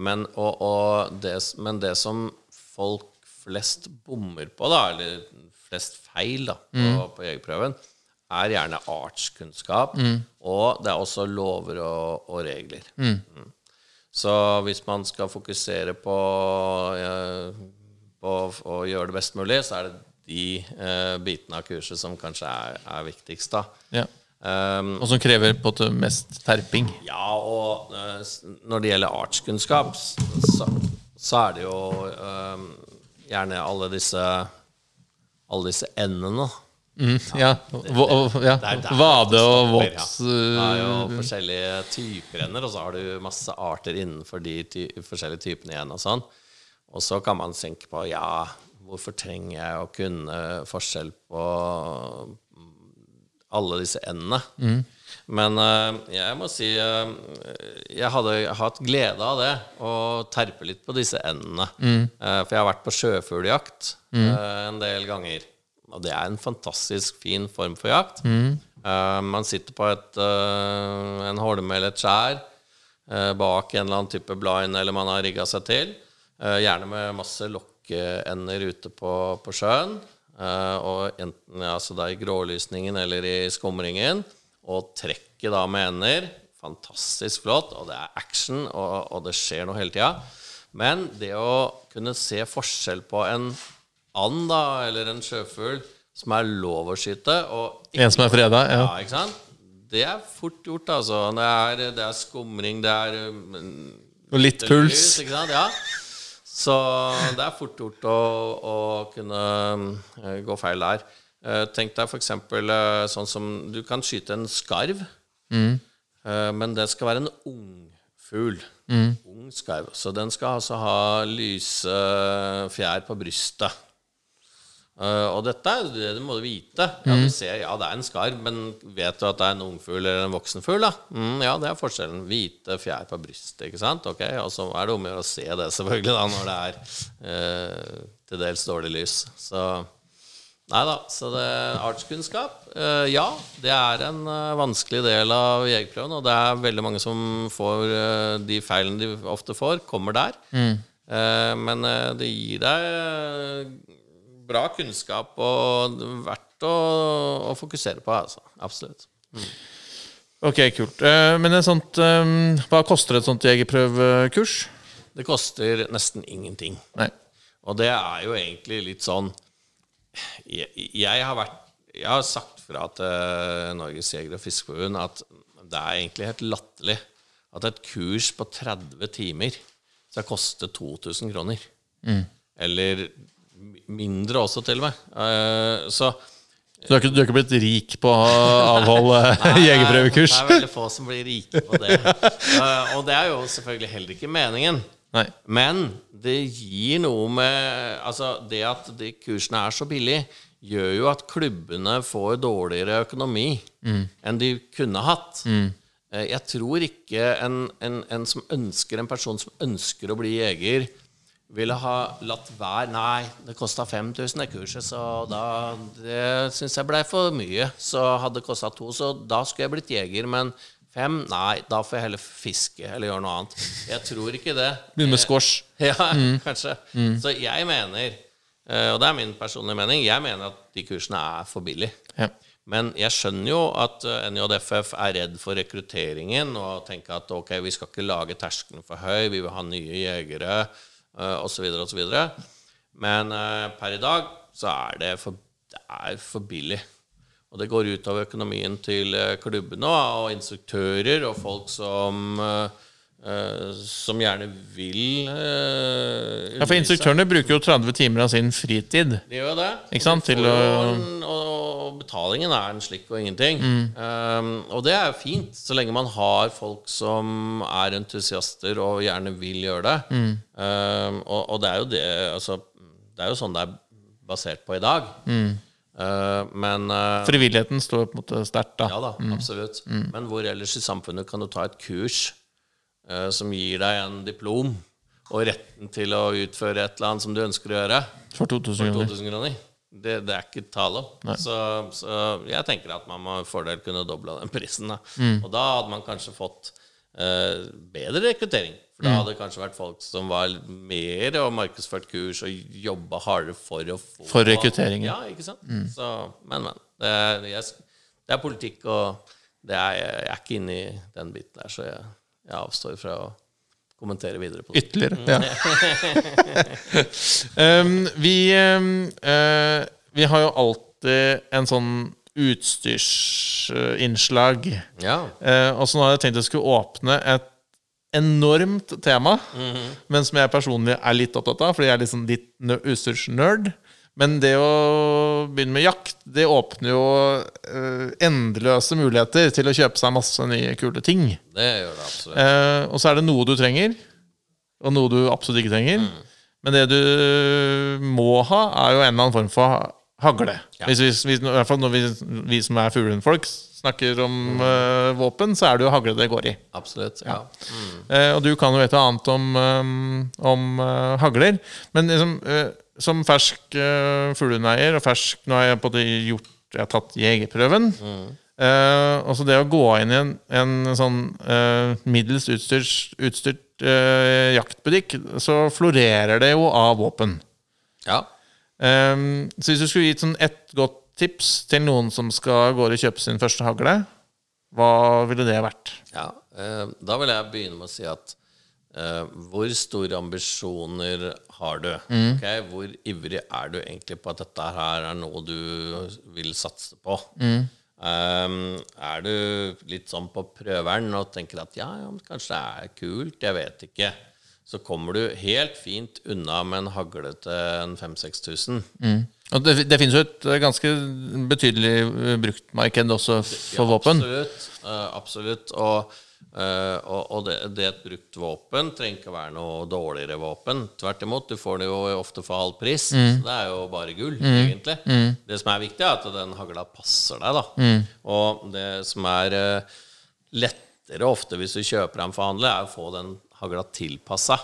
Men, og, og det, men det som folk flest bommer på, da, eller flest feil da, på, på jegerprøven, er gjerne artskunnskap, og det er også lover og, og regler. Mm. Så hvis man skal fokusere på, eh, på å gjøre det best mulig, så er det de eh, bitene av kurset som kanskje er, er viktigst. da. Ja. Um, Og som krever på det mest terping. ja, og uh, når det gjelder artskunnskap, så, så er det jo um, gjerne alle disse alle disse endene. Mm, ja. Ja. Vade og voks. våt ja. Det er jo uh, forskjellige typer ender, og så har du masse arter innenfor de ty forskjellige typene igjen. Og sånn. Og så kan man tenke på ja, hvorfor trenger jeg å kunne forskjell på alle disse endene? Men uh, jeg må si uh, jeg hadde hatt glede av det, å terpe litt på disse endene. Uh, for jeg har vært på sjøfugljakt eh, en del ganger. Og det er en fantastisk fin form for jakt. Eh, man sitter på et, en holme eller et skjær bak en eller annen type blind eller man har rigga seg til. Gjerne med masse lokkeender ute på, på sjøen. Eh, og enten så da i grålysningen eller i skumringen. Og trekket da med ender. Fantastisk flott, og det er action, og, og det skjer noe hele tida. Men det å kunne se forskjell på en and da, eller en sjøfugl som er lov å skyte, og ikke En som er freda, ja. ja, ikke sant? Det er fort gjort, altså. Det er, det er skumring, det er um, Og litt puls. lys, ikke sant? Ja. Så det er fort gjort å, å kunne eh, gå feil der. Eh, tenk deg f.eks. Uh, sånn som Du kan skyte en skarv, Mm. eh, men det skal være en ung fugl. Mm. Ung skarv. Så den skal altså ha lyse fjær på brystet. Eh, og dette er det du må vite. Ja, du ser, ja, det er en skarv, men vet du at det er en ungfugl eller en voksen fugl? da? Mm, ja, det er forskjellen. Hvite fjær på brystet, ikke sant? Ok, Og så er det om å gjøre å se det, selvfølgelig, da, når det er uh, til dels dårlig lys. Så Nei da. Så det artskunnskap uh, Ja, det er en vanskelig del av jegerprøven, og det er veldig mange som får de feilene de ofte får, kommer der. Eh, men det gir deg bra kunnskap og verdt å, å fokusere på, altså. Absolutt. Ok, kult. Eh, men sånt, eh, hva koster et sånt jegerprøvekurs? Det koster nesten ingenting. Nei. Og det er jo egentlig litt sånn Jeg, jeg har vært Jeg har sagt fra til Norges Jeger- og Fiskerforbund at det er egentlig helt latterlig at et kurs på 30 timer skal koste 2000 kroner. Eller mi- mindre også, til og med. Uh, Så du er ikke, du er ikke blitt rik på å avholde jegerprøvekurs? Det er veldig få som blir rike på det. Uh, og det er jo selvfølgelig heller ikke meningen. Nei. Men det gir noe med Altså, det at de kursene er så billige, gjør jo at klubbene får dårligere økonomi enn de kunne hatt. Eh, Jeg tror ikke en, en, en som ønsker En person som ønsker å bli jeger, ville ha latt være Nei, det kosta 5000 det kurset, så da Det syns jeg blei for mye. Så hadde det kosta to, så da skulle jeg blitt jeger. Men fem? Nei, da får jeg heller fiske eller gjøre noe annet. Jeg tror ikke det. Begynne med squash. Ja, kanskje. Så jeg mener, eh, og det er min personlige mening, jeg mener at de kursene er for billige. Ja. Men jeg skjønner jo at eh, NJFF er redd for rekrutteringen og tenker at ok, vi skal ikke lage terskelen for høy, vi vil ha nye jegere eh, osv. osv. Men eh, per i dag så er det for, det er for billig. Og det går ut av økonomien til eh, klubbene og instruktører og folk som eh, som gjerne vil uh, Ja, for instruktørene bruker jo 30 timer av sin fritid. de gjør det. Ikke sant, til å- og, betalingen er en slikk og ingenting. Mm. Um, og det er jo fint, så lenge man har folk som er entusiaster og gjerne vil gjøre det. Mm. Um, og, og det er jo det altså, Det er jo sånn det er basert på i dag. Mm. Uh, men uh, Frivilligheten står på en måte sterkt, da. Ja da, absolutt. Men hvor ellers i samfunnet kan du ta et kurs eh, som gir deg en diplom og retten til å utføre et eller annet som du ønsker å gjøre? For 2000 kroner. 2000 kroner. Det, det er ikke tale om. Så, så jeg tenker at man med fordel kunne dobla den prisen. Da. Og da hadde man kanskje fått eh, bedre rekruttering. For da hadde det kanskje vært folk som var mer og markedsført kurs og jobba hardere for å få For rekrutteringen. Ja, ikke sant? Så, men, men. Det er, jeg, det er politikk, og det er, jeg er ikke inne i den biten der, så jeg, jeg avstår fra å kommentere videre på det. Ytterligere. Ja. um, vi, eh, vi har jo alltid en sånn utstyrsinnslag. Ja. Uh, og så nå har jeg tenkt jeg skulle åpne et enormt tema, men som jeg personlig er litt opptatt av, fordi jeg er liksom litt nø- utstyrsnerd. Men det å begynne med jakt, det åpner jo eh, endeløse muligheter til å kjøpe seg masse nye, kule ting. Det gjør det absolutt. Eh, og så er det noe du trenger, og noe du absolutt ikke trenger. Men det du må ha, er jo en eller annen form for hagle. Ja. Hvis vi, hvis, I hvert fall når vi, vi som er fuglehundfolk, snakker om eh, våpen, så er det jo hagle det går i. Absolutt. Ja. Eh, og du kan jo vite annet om, um, om uh, hagler. Men liksom, eh, som fersk uh, fuglehundeier, og fersk Nå har jeg på det gjort Jeg har tatt jegerprøven. Eh, og så det å gå inn i en, en sånn uh, middels utstyrt, utstyrt eh, jaktbutikk, så florerer det jo av våpen. ja. Um, så hvis du skulle gitt sånn ett godt tips til noen som skal gå og kjøpe sin første hagle, hva ville det vært? Ja, eh, da vil jeg begynne med å si at eh, hvor store ambisjoner har du? Ok, Hvor ivrig er du egentlig på at dette her er noe du vil satse på? Eh, er du litt sånn på prøveren og tenker at ja, ja, kanskje det er kult, jeg vet ikke. Så kommer du helt fint unna med en hagle til en 5000-6000. Og det, det finnes jo et eh, ganske betydelig eh, bruktmarked også for våpen. Absolutt. uh, absolutt. Og, eh, og, og det, det er et brukt våpen trenger ikke å være noe dårligere våpen. Tvert imot, du får det jo ofte for halv pris. Så det er jo bare gull, egentlig. Det som er viktig, er at den hagla passer deg, da. Og det som er uh, lettere ofte hvis du kjøper den forhandler er å få den hagla tilpassa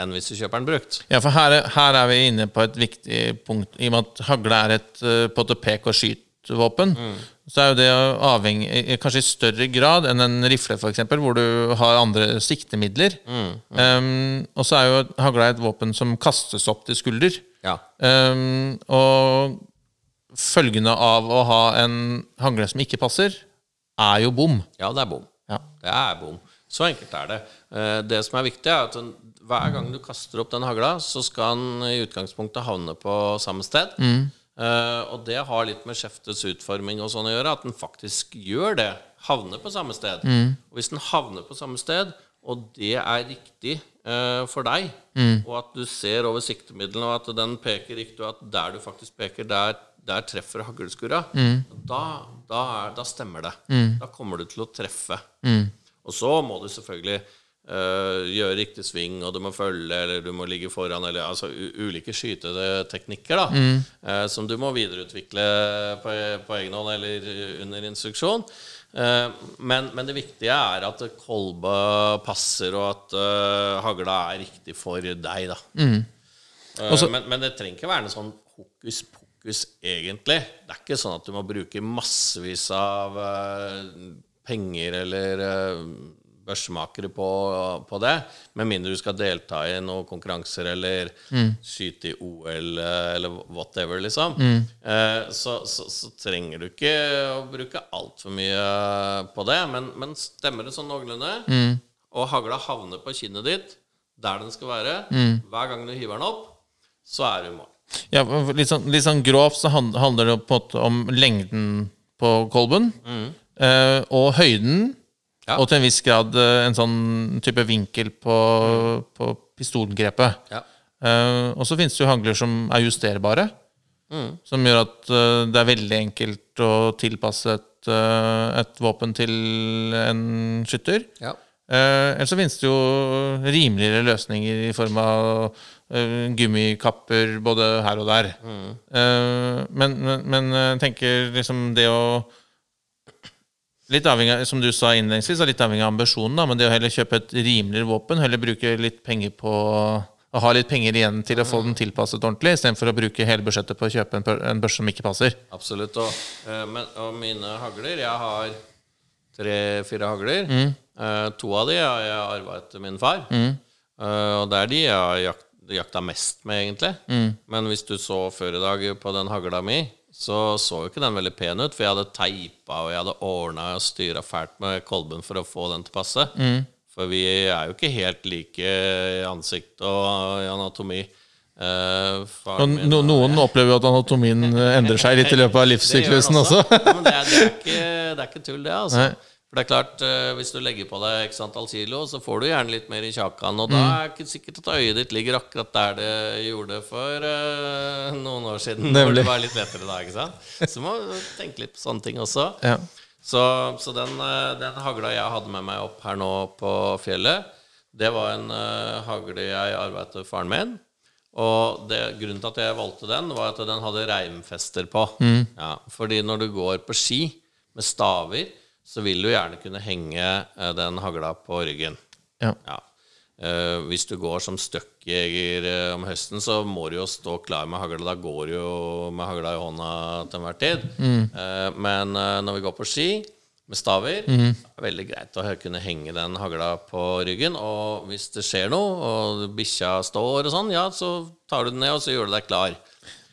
enn hvis du kjøper den brukt. Ja, for her, er- her er vi inne på et viktig punkt. I og med at hagle er et uh, på og måte pek- mm. så er jo det avhengig kanskje i større grad enn en rifle, f.eks., hvor du har andre siktemidler. Um, og så er jo hagla et våpen som kastes opp til skulder. Ja. Um, og følgene av å ha en hagle som ikke passer, er jo bom. Ja, det er bom. Ja. Det er bom. Så enkelt er det. Eh, Det som er viktig, er at hver gang du kaster opp den hagla, så skal den i utgangspunktet havne på samme sted. Eh, og det har litt med skjeftets utforming og sånn å gjøre, at den faktisk gjør det. Havner på samme sted. Og hvis den havner på samme sted, og det er riktig uh, for deg, og at du ser over siktemiddelen, og at den peker riktig, og at der du faktisk peker, der, der treffer haglskura, da, da, er- da stemmer det. Da kommer du til å treffe. Og så må du selvfølgelig eh, gjøre riktig sving, og du må følge, eller du må ligge foran, eller altså ulike skyteteknikker da, uh, som du må videreutvikle på, på egen hånd eller under instruksjon. Uh, men, men det viktige er at kolba passer, og at hagla er riktig for deg, da. Mm. Også- men, men det trenger ikke være noe sånn hokus pokus, egentlig. Det er ikke sånn at du må bruke massevis av penger eller uh, børsmakere på, på det, med mindre du skal delta i noen konkurranser eller skyte i OL eh, eller whatever, liksom. Eh, så, så, så trenger du ikke å bruke altfor mye på det, men, men stemmer det sånn noenlunde, og hagla havner på kinnet ditt der den skal være, hver gang du hiver den opp, så er du i mål. Ja, litt, sånn, litt sånn grovt så handler det på en måte om lengden på kolben. eh, og høyden. Ja. Og til en viss grad eh, en sånn type vinkel på, på pistolgrepet. Ja. Uh, og så finnes det jo hagler som er justerbare. Som gjør at uh, det er veldig enkelt å tilpasse et, uh, et våpen til en skytter. Ja. Eller så finnes det jo rimeligere løsninger i form av gummikapper både her og der. Mm. men, men, men jeg tenker liksom det å Litt avhengig av, som du sa innledningsvis, litt avhengig av ambisjonen, da, men det å heller kjøpe et rimeligere våpen, heller bruke litt penger på å ha litt penger igjen til å få den tilpasset ordentlig, istedenfor å bruke hele budsjettet på å kjøpe en, børs en som ikke passer. Absolutt. Og, eh, men, og mine hagler Jeg har tre-fire hagler. Mm. to av de har jeg arva etter min far. Mm. og det er de jeg har jakt, jakta mest med, egentlig. Men hvis du så før i dag på den hagla mi, så så jo ikke den veldig pen ut. For jeg hadde teipa og jeg hadde ordna og styra fælt med kolben for å få den til passe. passe. For vi er jo ikke helt like i ansikt og i anatomi. Eh, Og min no, noen noen opplever jo at anatomien endrer seg litt i løpet av livssyklusen også. også. Ja, men det er, det, er ikke, det er ikke tull, det. altså Nei. For det er klart, eh, Hvis du legger på deg x antall kilo, så får du gjerne litt mer i kjakan. Og da Mm. er det ikke sikkert at øyet ditt ligger akkurat der det gjorde for uh, noen år siden. Nemlig. det var litt lettere da, ikke sant? Så må du tenke litt på sånne ting også. Ja. Så, så den, eh, den hagla jeg hadde med meg opp her nå på fjellet, det var en uh, hagle jeg arva med faren min. Og det, grunnen til at jeg valgte den, var at den hadde reimfester på. Ja, fordi når du går på ski med staver, så vil du gjerne kunne henge eh, den hagla på ryggen. Ja. Ja. Uh, hvis du går som støkkjeger uh, om høsten, så må du jo stå klar med hagla. Da går du jo med hagla i hånda til enhver tid. Eh, men eh, når vi går på ski med staver, Det er det veldig greit å kunne henge den hagla på ryggen. Og hvis det skjer noe, og bikkja står og sånn, ja, så tar du den ned, og så gjør du deg klar.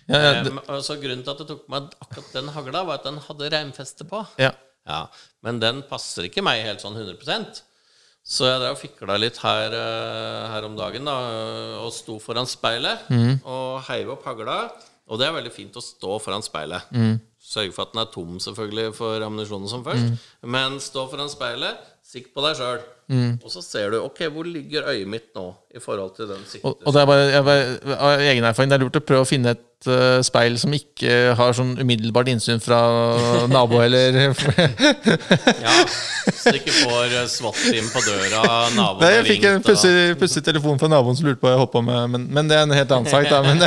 Ja, ja, Eh, det- men- så grunnen til at jeg tok meg akkurat den hagla, var at den hadde reimfeste på. ja. Ja, Men den passer ikke meg helt sånn 100% Så jeg drev og fikla litt her, eh, her om dagen da, og sto foran speilet og heiv opp hagla. Og det er veldig fint å stå foran speilet. Sørge for at den er tom selvfølgelig for ammunisjonen som først. Men stå foran speilet, sikk på deg sjøl. Og så ser du ok, hvor ligger øyet mitt nå i forhold til den sikten. Og, og det er bare, jeg bare, av egen erfaring, det er lurt å prøve å finne et eh, speil som ikke har sånn umiddelbart innsyn fra nabo eller Ja, Så du ikke får eh, SWAT-team på døra, naboen Nei, jeg fikk en pussig, pussig telefon fra naboen som lurte på hva jeg holdt på med, men, men det er en helt annen sak. Da. Men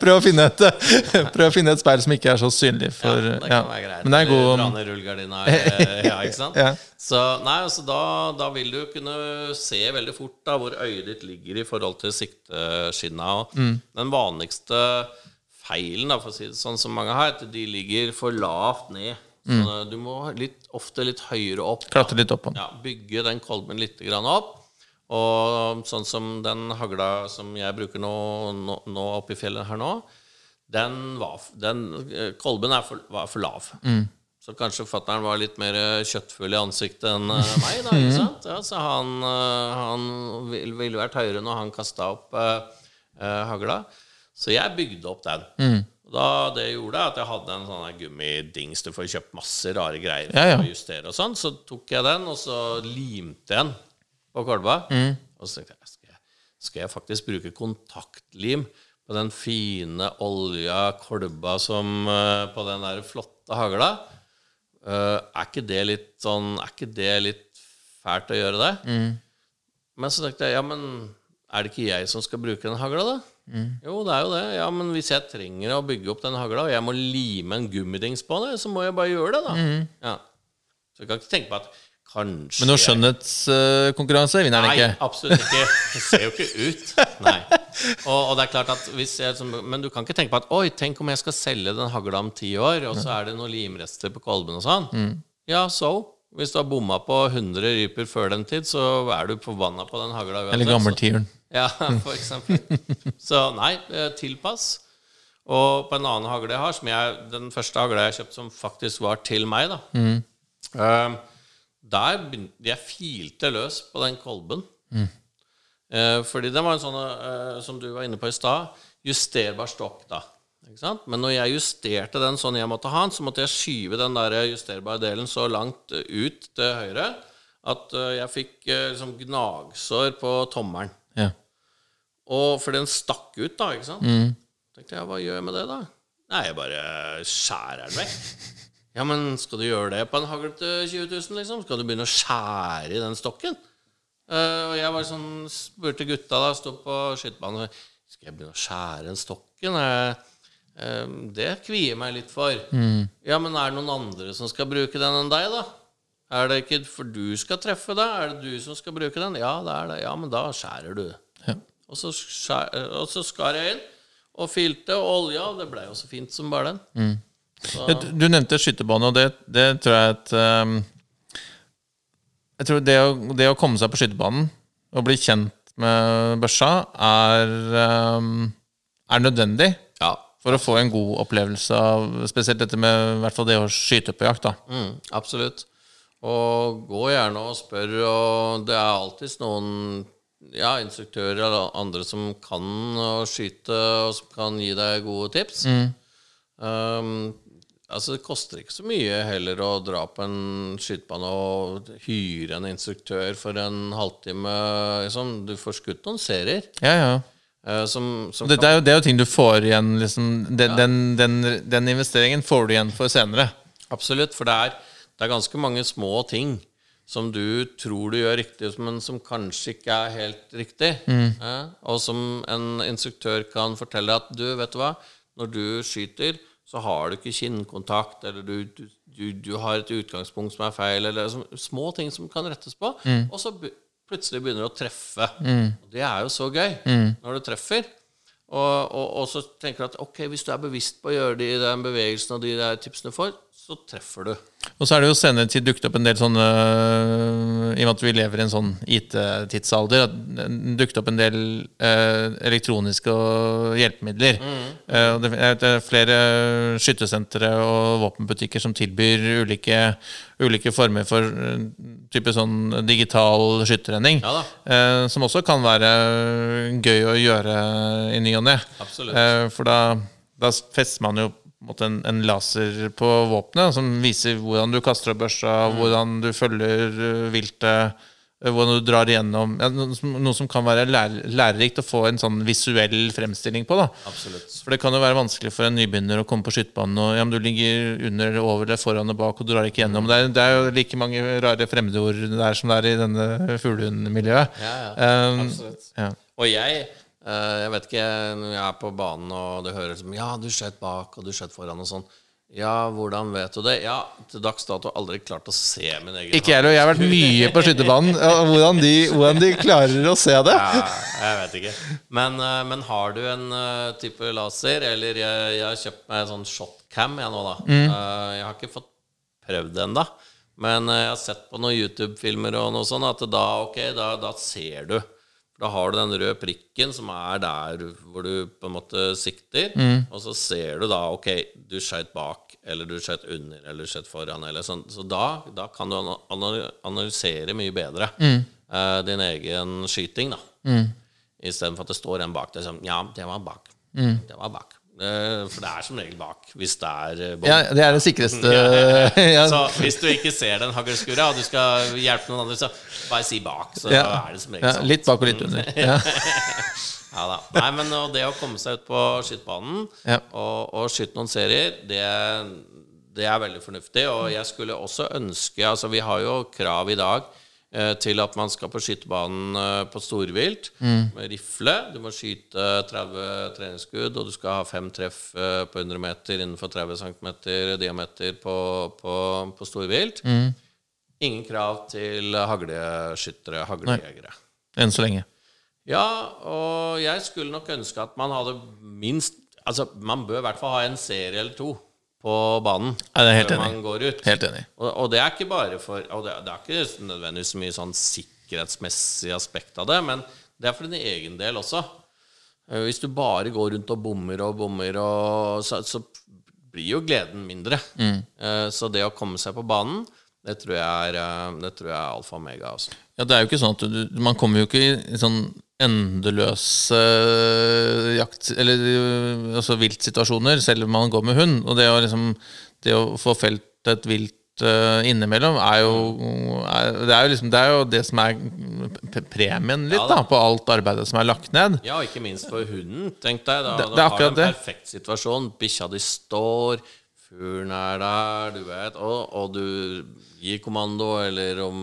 prøv å, finne et, prøv å finne et speil som ikke er så synlig. For, ja, det ja. kan være greit. Men det er god Dra ned rullegardina. eh, Ja, ikke sant? Ja. Så nei, altså da, da vil du kunne se veldig fort da hvor øyet ditt ligger i forhold til sikteskinna. Mm. Den vanligste feilen, da, for å si det sånn som mange har, at de ligger for lavt ned. Så Mm. du må litt, ofte litt høyere opp. Klatre litt opp. Ja, bygge den kolben litt grann opp. Og sånn som den hagla som jeg bruker nå, nå, nå oppe i fjellet her nå, den var den, eh, Kolben for, var for lav. Så kanskje fattern var litt mer eh, kjøttfull i ansiktet enn eh, meg. da, ikke sant? Ja, så han, han ville vil vært høyere når han kasta opp eh, hagla. Så jeg bygde opp den. Mm. Da det gjorde, at jeg hadde en sånn gummidings Du får kjøpt masse rare greier for Ja, ja. å justere og sånn. Så tok jeg den, og så limte jeg den på kolba. Og så tenkte jeg skal, jeg skal jeg faktisk bruke kontaktlim på den fine olja kolba som eh, på den der flotte hagla. Uh, er ikke det litt sånn Er ikke det litt fælt å gjøre det? Men så tenkte jeg, ja, men er det ikke jeg som skal bruke den hagla, da? Jo, det er jo det. Ja, men hvis jeg trenger å bygge opp den hagla, og jeg må lime en gummidings på det, så må jeg bare gjøre det, da. Ja. Så jeg kan ikke tenke på at kanskje Men noe skjønnhetskonkurranse vinner han Nei, absolutt ikke. Det ser jo ikke ut. Nei. Og, og det er klart at hvis jeg, Men du kan ikke tenke på at Oi, tenk om jeg skal selge den hagla om ti år, og så er det noen limrester på kolben og sånn. Ja, so. Hvis du har bomma på 100 ryper før den tid, så er du forbanna på den hagla. Eller gammeltiuren. Ja, for eksempel. Så nei, eh, tilpass. Og på en annen hagle jeg har, som jeg, den første hagla jeg kjøpte som faktisk var til meg, da eh, Der begynte jeg filte løs på den kolben. Eh, fordi den var en sånn, som du var inne på i stad, justerbar stokk, da. Men når jeg justerte den sånn jeg måtte ha den, så måtte jeg skyve den der justerbare delen så langt ut til høyre at jeg fikk liksom gnagsår på tommelen. Og for den stakk ut, da, ikke sant? tenkte jeg, hva gjør jeg med det, da? Nei, jeg bare skjærer den vekk. Ja, men skal du gjøre det på en hagl til 20 000, liksom? Skal du begynne å skjære i den stokken? Uh, og jeg var sånn, spurte gutta da, sto på skytebanen Skal jeg begynne å skjære den stokken? Uh, det kvier jeg meg litt for. Ja, men er det noen andre som skal bruke den enn deg, da? Er det ikke for du skal treffe, da? Er det du som skal bruke den? Ja, det er det. Ja, men da skjærer du. Ja. Og så, skjær, og så skar jeg inn, og filte og olja, og det ble jo så fint som bare den. Så, Du, du nevnte skytterbane, og det, det tror jeg at um, Jeg tror det å, det å komme seg på skytebanen og bli kjent med børsa, er, um, er nødvendig ja, for å få en god opplevelse av spesielt dette med hvert fall det å skyte på jakt. da. mm, absolutt. Og gå gjerne og spør, og det er alltids noen ja, instruktører eller andre som kan å skyte, og som kan gi deg gode tips. Um, altså Det koster ikke så mye heller å dra på en skytebane og hyre en instruktør for en halvtime. Liksom. Du får skutt noen serier. Ja, ja. eh, som, som Det, det, er jo, det er jo ting du får igjen liksom, den, den, den, den investeringen får du igjen for senere. Absolutt, for det er, det er ganske mange små ting som du tror du gjør riktig, men som kanskje ikke er helt riktig. Eh, og som en instruktør kan fortelle at du, vet du hva, når du skyter, så har du ikke kinnkontakt, eller du, du, du, har et utgangspunkt som er feil, eller som, små ting som kan rettes på, og så plutselig begynner du å treffe. Og det er jo så gøy når du treffer. Og, og, og så tenker du at ok, hvis du er bevisst på å gjøre de den bevegelsen og de der tipsene du får, så treffer du. Og så er det jo senere tid dukket opp en del sånne I og med at vi lever i en sånn IT-tidsalder, det dukket opp en del eh, elektroniske hjelpemidler. Eh, og det er- det er flere skyttersentre og våpenbutikker som tilbyr ulike, ulike former for eh, type sånn digital skyttertrening. Ja eh, som også kan være gøy å gjøre i ny og ne. Eh, for da, da fester man jo en en, en laser på våpenet som viser hvordan du kaster opp børsa, hvordan du følger eh, viltet, eh, hvordan du drar igjennom ja, noe, som, noe som kan være lær, lærerikt å få en sånn visuell fremstilling på. da Absolutt. For det kan jo være vanskelig for en nybegynner å komme på skytebanen og ja, men du ligger under eller over eller foran og bak og drar ikke gjennom. Det er, det er jo like mange rare fremmedord der som det er i denne fuglehundmiljøet. Ja, ja. Um, Absolutt. ja. Og jeg, jeg vet ikke, når jeg er på banen og det høres som Ja, du skjøt bak, og du skjøt foran og sånn. Ja, hvordan vet du det? Ja, til dags dato aldri klart å se min egen Ikke jeg heller. Jeg har vært mye på skytterbanen. Hvordan hvordan de klarer å se det. Ja, jeg vet ikke. Men, eh, men har du en eh, type laser, eller jeg, jeg har kjøpt meg en sånn shotcam jeg nå, da. Mm. jeg har ikke fått prøvd det ennå. Men eh, jeg har sett på noen YouTube-filmer og noe sånt, at da, ok, da, da ser du. Da har du den røde prikken som er der hvor du på en måte sikter. Og så ser du da ok, du skjøt bak, eller du skjøt under, eller du skjøt foran. Eller sånn. Så da, da kan du ana- ana- analysere mye bedre eh, din egen skyting. da Istedenfor at det står en bak deg som Ja, det var bak. Det var bak. Eh, For det er som regel bak, hvis det er eh. Ja, det er det sikreste ja. Så hvis du ikke ser den haglskura, og du skal hjelpe noen andre, så bare si bak. Så Ja. er det som regel Ja, sånn. litt bak og litt under. Ja. Ja da. Nei, men og det å komme seg ut på skytebanen og, og skyte noen serier, det, det er veldig fornuftig. Og jeg skulle også ønske Altså, vi har jo krav i dag til at man skal på skytebanen eh, på storvilt med rifle. Du må skyte 30 treningsskudd, og du skal ha fem treff eh, på 100 meter innenfor 30 cm diameter på, på, på storvilt. Ingen krav til hagleskyttere, haglejegere. Enn så lenge. Ja, og jeg skulle nok ønske at man hadde minst Altså, man bør i hvert fall ha en serie eller to på banen Ja, helt før enig. man går ut. Helt enig. Og, og det er ikke bare for Og det, det er ikke nødvendigvis så mye sånn sikkerhetsmessig aspekt av det, men det er for din egen del også. Eh, Hvis du bare går rundt og bommer og bommer, og, så, så blir jo gleden mindre. Mm. Så det å komme seg på banen, det tror jeg er, eh, det tror jeg er alfa og mega. Altså. Ja, det er jo ikke sånn at du, Man kommer jo ikke i sånn endeløse jakt... Eller øh, altså viltsituasjoner, selv om man går med hund. Og det å liksom Det å få felt et vilt uh, innimellom er jo er, det, er jo liksom, det er jo det som er premien litt, Ja, da. da, på alt arbeidet som er lagt ned. Ja, ikke minst for hunden. Tenk deg, da, Det- det har en perfekt situasjon. Bikkja di står, fuglen er der, du vet, og, og du gir kommando, eller om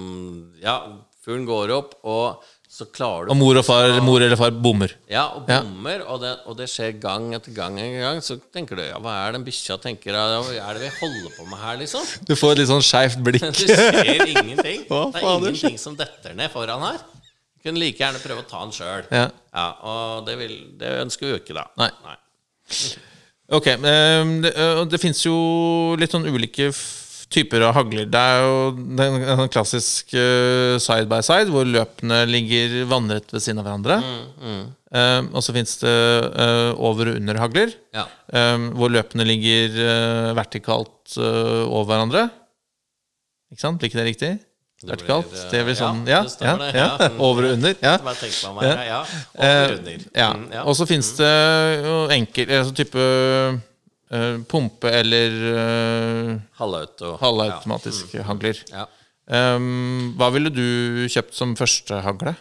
Ja, fuglen går opp, og så klarer du Og mor og far, mor eller far bommer. Ja, og Ja. bommer, og, det, og det skjer gang etter gang en gang. Så tenker du ja, hva er den bikkja tenker? ja, Hva er det vi holder på med her, liksom? Du får et litt sånn skeivt blikk. Du ser ingenting. Hva Det er ingenting som detter ned foran her. Du kunne like gjerne prøve å ta den sjøl. Ja. Ja, og det, vil, det ønsker vi jo ikke, da. Nei. Ok, ehm, det, det finnes jo litt sånn ulike typer av hagler. Det er jo den, en klassisk uh, side by side, hvor løpene ligger vannrett ved siden av hverandre. Ehm, og så finnes det uh, over- og underhagler, Ja. um, hvor løpene ligger uh, vertikalt over hverandre. Ikke sant? Blir ikke det riktig? Det vertikalt? blir, øh, det blir sånn, ja. det ja, det, ja. ja. Over og under. Ja. Meg. Ja, over og under. ja. Mm, ja. Og så finnes det jo enkel altså type eh, pumpe eller uh, Halvauto. halvautomatisk hagler. Ja. Um, hva ville du kjøpt som første hagle?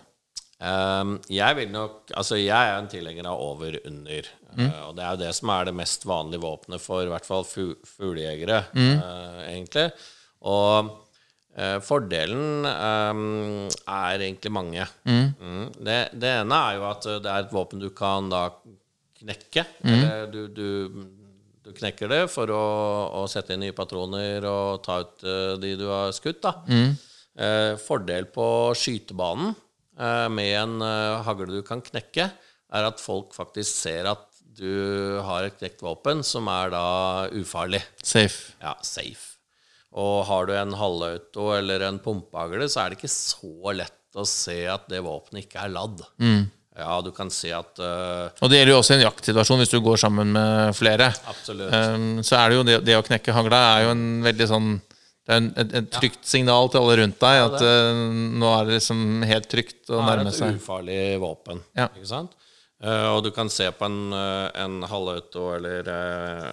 Um, jeg vil nok Altså, jeg er en tilhenger av over-under. Mm. Uh, og det er jo det som er det mest vanlige våpenet for i hvert fall fu fuglejegere, Mm. uh, egentlig. Og uh, fordelen um, er egentlig mange. Mm. Det, det ene er jo at det er et våpen du kan da knekke. Mm. Eller du, du, du knekker det for å, å sette inn nye patroner og ta ut uh, de du har skutt. Mm. Eh, fordel på skytebanen eh, med en hagle du kan knekke, er at folk faktisk ser at du har et knekt våpen som er da ufarlig. Safe. Ja, safe. Og har du en halvauto eller en pumpehagle, så er det ikke så lett å se at det våpenet ikke er ladd. Ja, du kan se at uh, Og det gjelder jo også i en jaktsituasjon hvis du går sammen med flere. Absolutt. Um, så er det jo det, det å knekke hagla er jo en veldig sånn det er en, et, et trygt signal til alle rundt deg at eh, nå er det liksom helt trygt å nærme seg. Det er et ufarlig våpen. Ja. Ikke sant? Uh, og du kan se på en, en halvauto eller uh,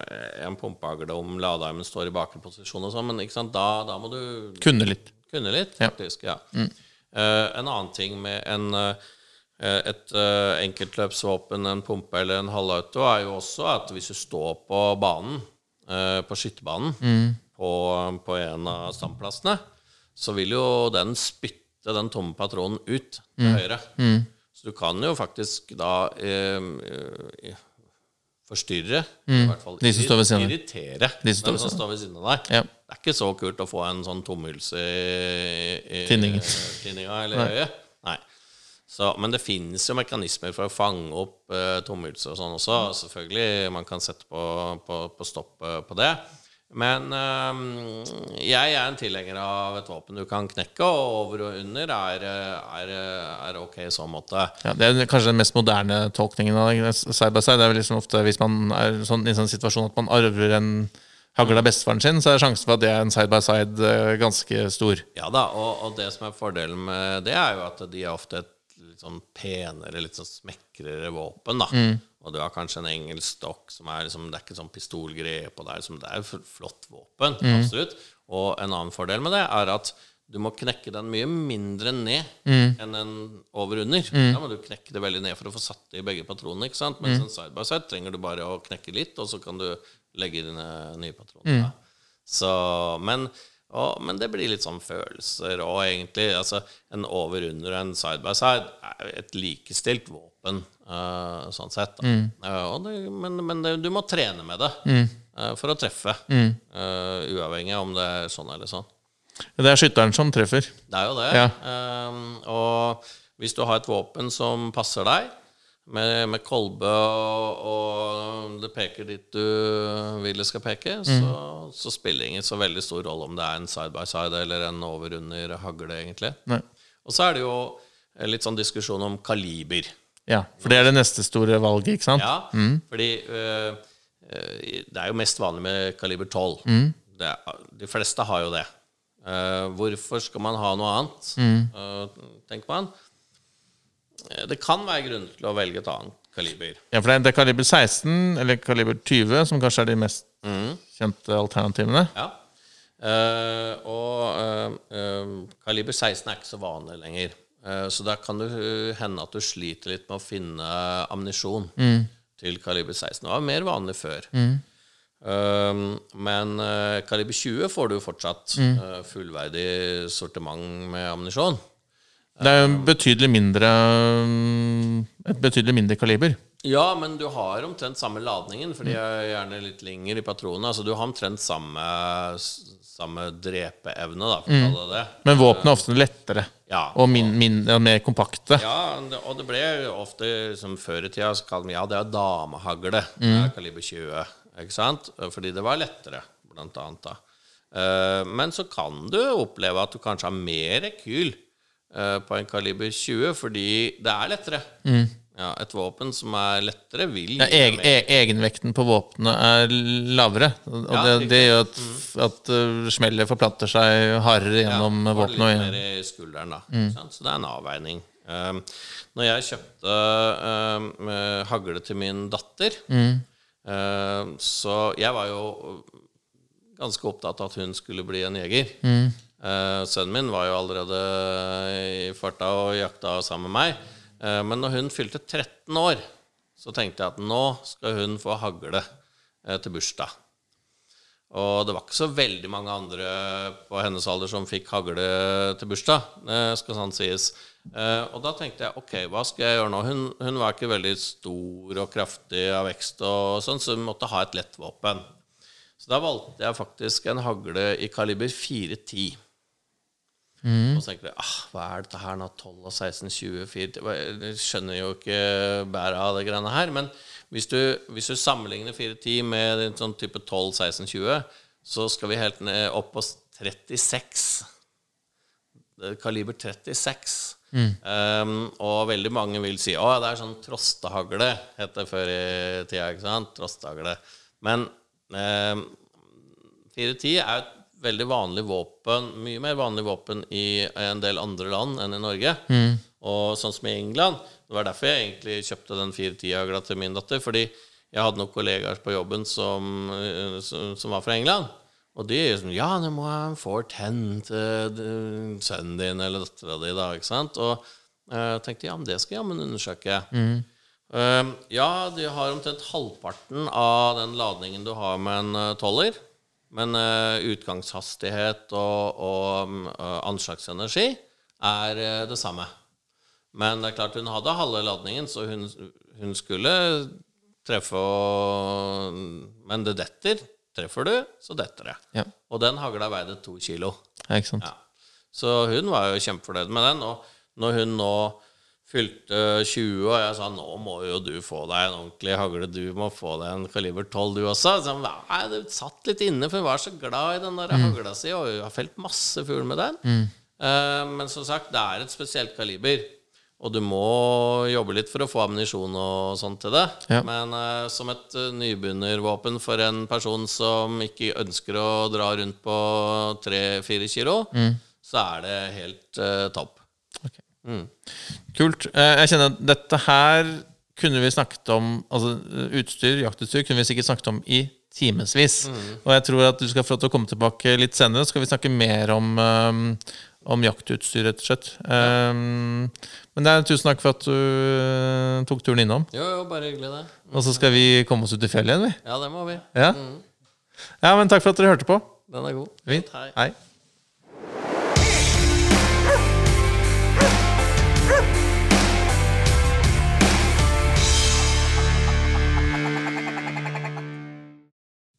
en pumpehagle om ladearmen står i bakre posisjon og sånn, men ikke sant? Da, da må du Kunne litt. kunne litt, Ja. faktisk. Ja. Eh, en annen ting med en, eh, et eh, enkeltløpsvåpen, en pumpe eller en halvauto, er jo også at hvis du står på banen, eh, på skytterbanen, på, på en av standplassene, så vil jo den spytte den tomme patronen ut til høyre. Så du kan jo faktisk da eh, eh, forstyrre, i hvert fall De som står ved siden irritere De som står står ved siden av deg. Ja. Det er ikke så kult å få en sånn tomhylse i, i tinninga eller i øyet. Nei. Så, men det finnes jo mekanismer for å fange opp eh, tomhylse og sånn også. Selvfølgelig, man kan sette på, på, på stopp eh, på det. Men eh, jeg er en tilhenger av et våpen du kan knekke, og over og under er, eh, er, eh, er ok i så måte. Ja, det er kanskje den mest moderne tolkningen av side by side. Det er vel liksom ofte hvis man er sånn, i en sånn situasjon at man arver en hagle av bestefaren sin, så er sjansen for at det er en side by side ganske stor. Ja da, og, og det som er fordelen med det, er jo at de er ofte et litt sånn penere, litt sånn smekrere våpen, da. Og du har kanskje en engelsk stokk som er liksom Det er ikke sånn pistolgrep, og det er, liksom, det er jo flott våpen, absolutt. Og en annen fordel med det er at du må knekke den mye mindre ned enn en over-under. Da må du knekke det veldig ned for å få satt det i begge patronene. ikke sant? Mens en side by side trenger du bare å knekke litt, og så kan du legge eh, nye patroner. Mm. Så, men, og, men det blir litt sånn følelser og egentlig altså, En over-under og en side by side er et likestilt våpen uh, sånn sett. Da. Uh, det, men men det, du må trene med det eh, for å treffe. eh, uavhengig av om det er sånn eller sånn. Det er skytteren som treffer. Det er jo det. Ja. Og hvis du har et våpen som passer deg, med, med kolbe og, og det peker dit du vil det skal peke, så, så spiller det ingen så veldig stor rolle om det er en side by side eller en over-under hagle, egentlig. Nei. Og så er det jo litt sånn diskusjon om kaliber. Ja, For det er det neste store valget, ikke sant? Ja, fordi øh, det er jo mest vanlig med kaliber 12. Det er, de fleste har jo det. Uh, hvorfor skal man ha noe annet, uh, tenker man. Eh, Det kan være grunn til å velge et annet kaliber. Ja, for det er- er kaliber 16 eller kaliber 20 som kanskje er de mest kjente alternativene. Ja. Uh, og uh, uh, kaliber 16 er ikke så vanlig lenger. Så da kan det hende at du sliter litt med å finne ammunisjon til kaliber 16. Det var mer vanlig før. Eh, men kaliber 20 får du fortsatt eh, fullverdig sortiment med ammunisjon. Det er jo betydelig mindre et betydelig mindre kaliber. Ja, men du har omtrent samme ladningen, for de er gjerne litt lenger i patronene. Altså du har omtrent samme, samme drepeevne, da, for å kalle det det. Men våpenet er ofte lettere Ja, og min, min, og mer kompakte. Ja, og det ble ofte som før i tida så kalte de ja, det er damehagle. Det er kaliber 20. Ikke sant? Fordi det var lettere, blant annet. da. Eh, Men så kan du oppleve at du kanskje har mer rekyl på en kaliber 20 fordi det er lettere. Ja, et våpen som er lettere, vil Ja, gi eg, e, egenvekten på våpenet er lavere. Og Ja, det, det gjør at, at uh, smellet forplanter seg hardere gjennom Ja, våpenet. litt mer i skulderen, da. Mm. Så det er en avveining. Um, når jeg kjøpte um, eh, hagle til min datter um, Så jeg var jo ganske opptatt av at hun skulle bli en jeger. Eh, sønnen min var jo allerede i farta og jakta sammen med meg. Eh, men når hun fylte 13 år, så tenkte jeg at nå skal hun få hagle eh, til bursdag. Og det var ikke så veldig mange andre på hennes alder som fikk hagle til bursdag. Skal sånn sies. Eh, og da tenkte jeg ok, hva skal jeg gjøre nå? Hun, hun var ikke veldig stor og kraftig av vekst, og sånn, så hun måtte ha et lett våpen. Så da valgte jeg faktisk en hagle i kaliber 410. Og så tenkte du ah, hva er dette her nå? 12 og 16, 20, 4 Hva- Jeg skjønner jo ikke bæret av det greiene her. Men hvis du, hvis du sammenligner 410 med en sånn type 12, 16, 20, så skal vi helt ned opp på 36. Det er Kaliber 36. Um, og veldig mange vil si å, det er sånn trostehagle, het det før i tida. ikke sant? Trostehagle. Men um, 410 er et veldig vanlig våpen, mye mer vanlig våpen i en del andre land enn i Norge. Og sånn som i England. Det var derfor jeg egentlig kjøpte den 410-hagla til min datter. Fordi jeg hadde noen kollegaer på jobben som, eh, som, som var fra England. Og de er sånn Ja, du må ha en 410 til eh, sønnen din eller dattera di, da. Ikke sant? Og jeg tenkte ja, men det skal jeg jammen undersøke. Um, ja, de har omtrent halvparten av den ladningen du har med en uh, toller. Men uh, utgangshastighet og, og um, anslagsenergi er uh, det samme. Men det er klart hun hadde halve ladningen, så hun, hun skulle treffe og Men det detter. Treffer du, så detter det. Ja. Og den hagla veide to kilo. Ja, ikke sant? Ja. Så hun var jo kjempefornøyd med den. Og når hun nå fylte 20, og jeg sa nå må jo du få deg en ordentlig hagle, du må få deg en kaliber 12 du også. Så nei, det satt litt inne, for hun var så glad i den der hagla si, og hun har felt masse fugl med den. Eh, men som sagt, det er et spesielt kaliber. Og du må jobbe litt for å få ammunisjon og sånt til det. Ja. Men uh, som et uh, nybegynnervåpen for en person som ikke ønsker å dra rundt på 3-4 kilo, så er det helt uh, topp. Mm. Kult. Eh, Jeg kjenner at dette her kunne vi snakket om Altså utstyr, jaktutstyr, kunne vi sikkert snakket om i timevis. Og jeg tror at du skal få lov til å komme tilbake litt senere, så skal vi snakke mer om, um, om jaktutstyr, rett og slett. Um, men det er tusen takk for at du tok turen innom. Jo, jo, bare hyggelig, det. Og så skal vi komme oss ut i fjellet igjen, vi. Ja, det må vi. Ja. ja, men takk for at dere hørte på. Den er god. Fint. Hei. Hei.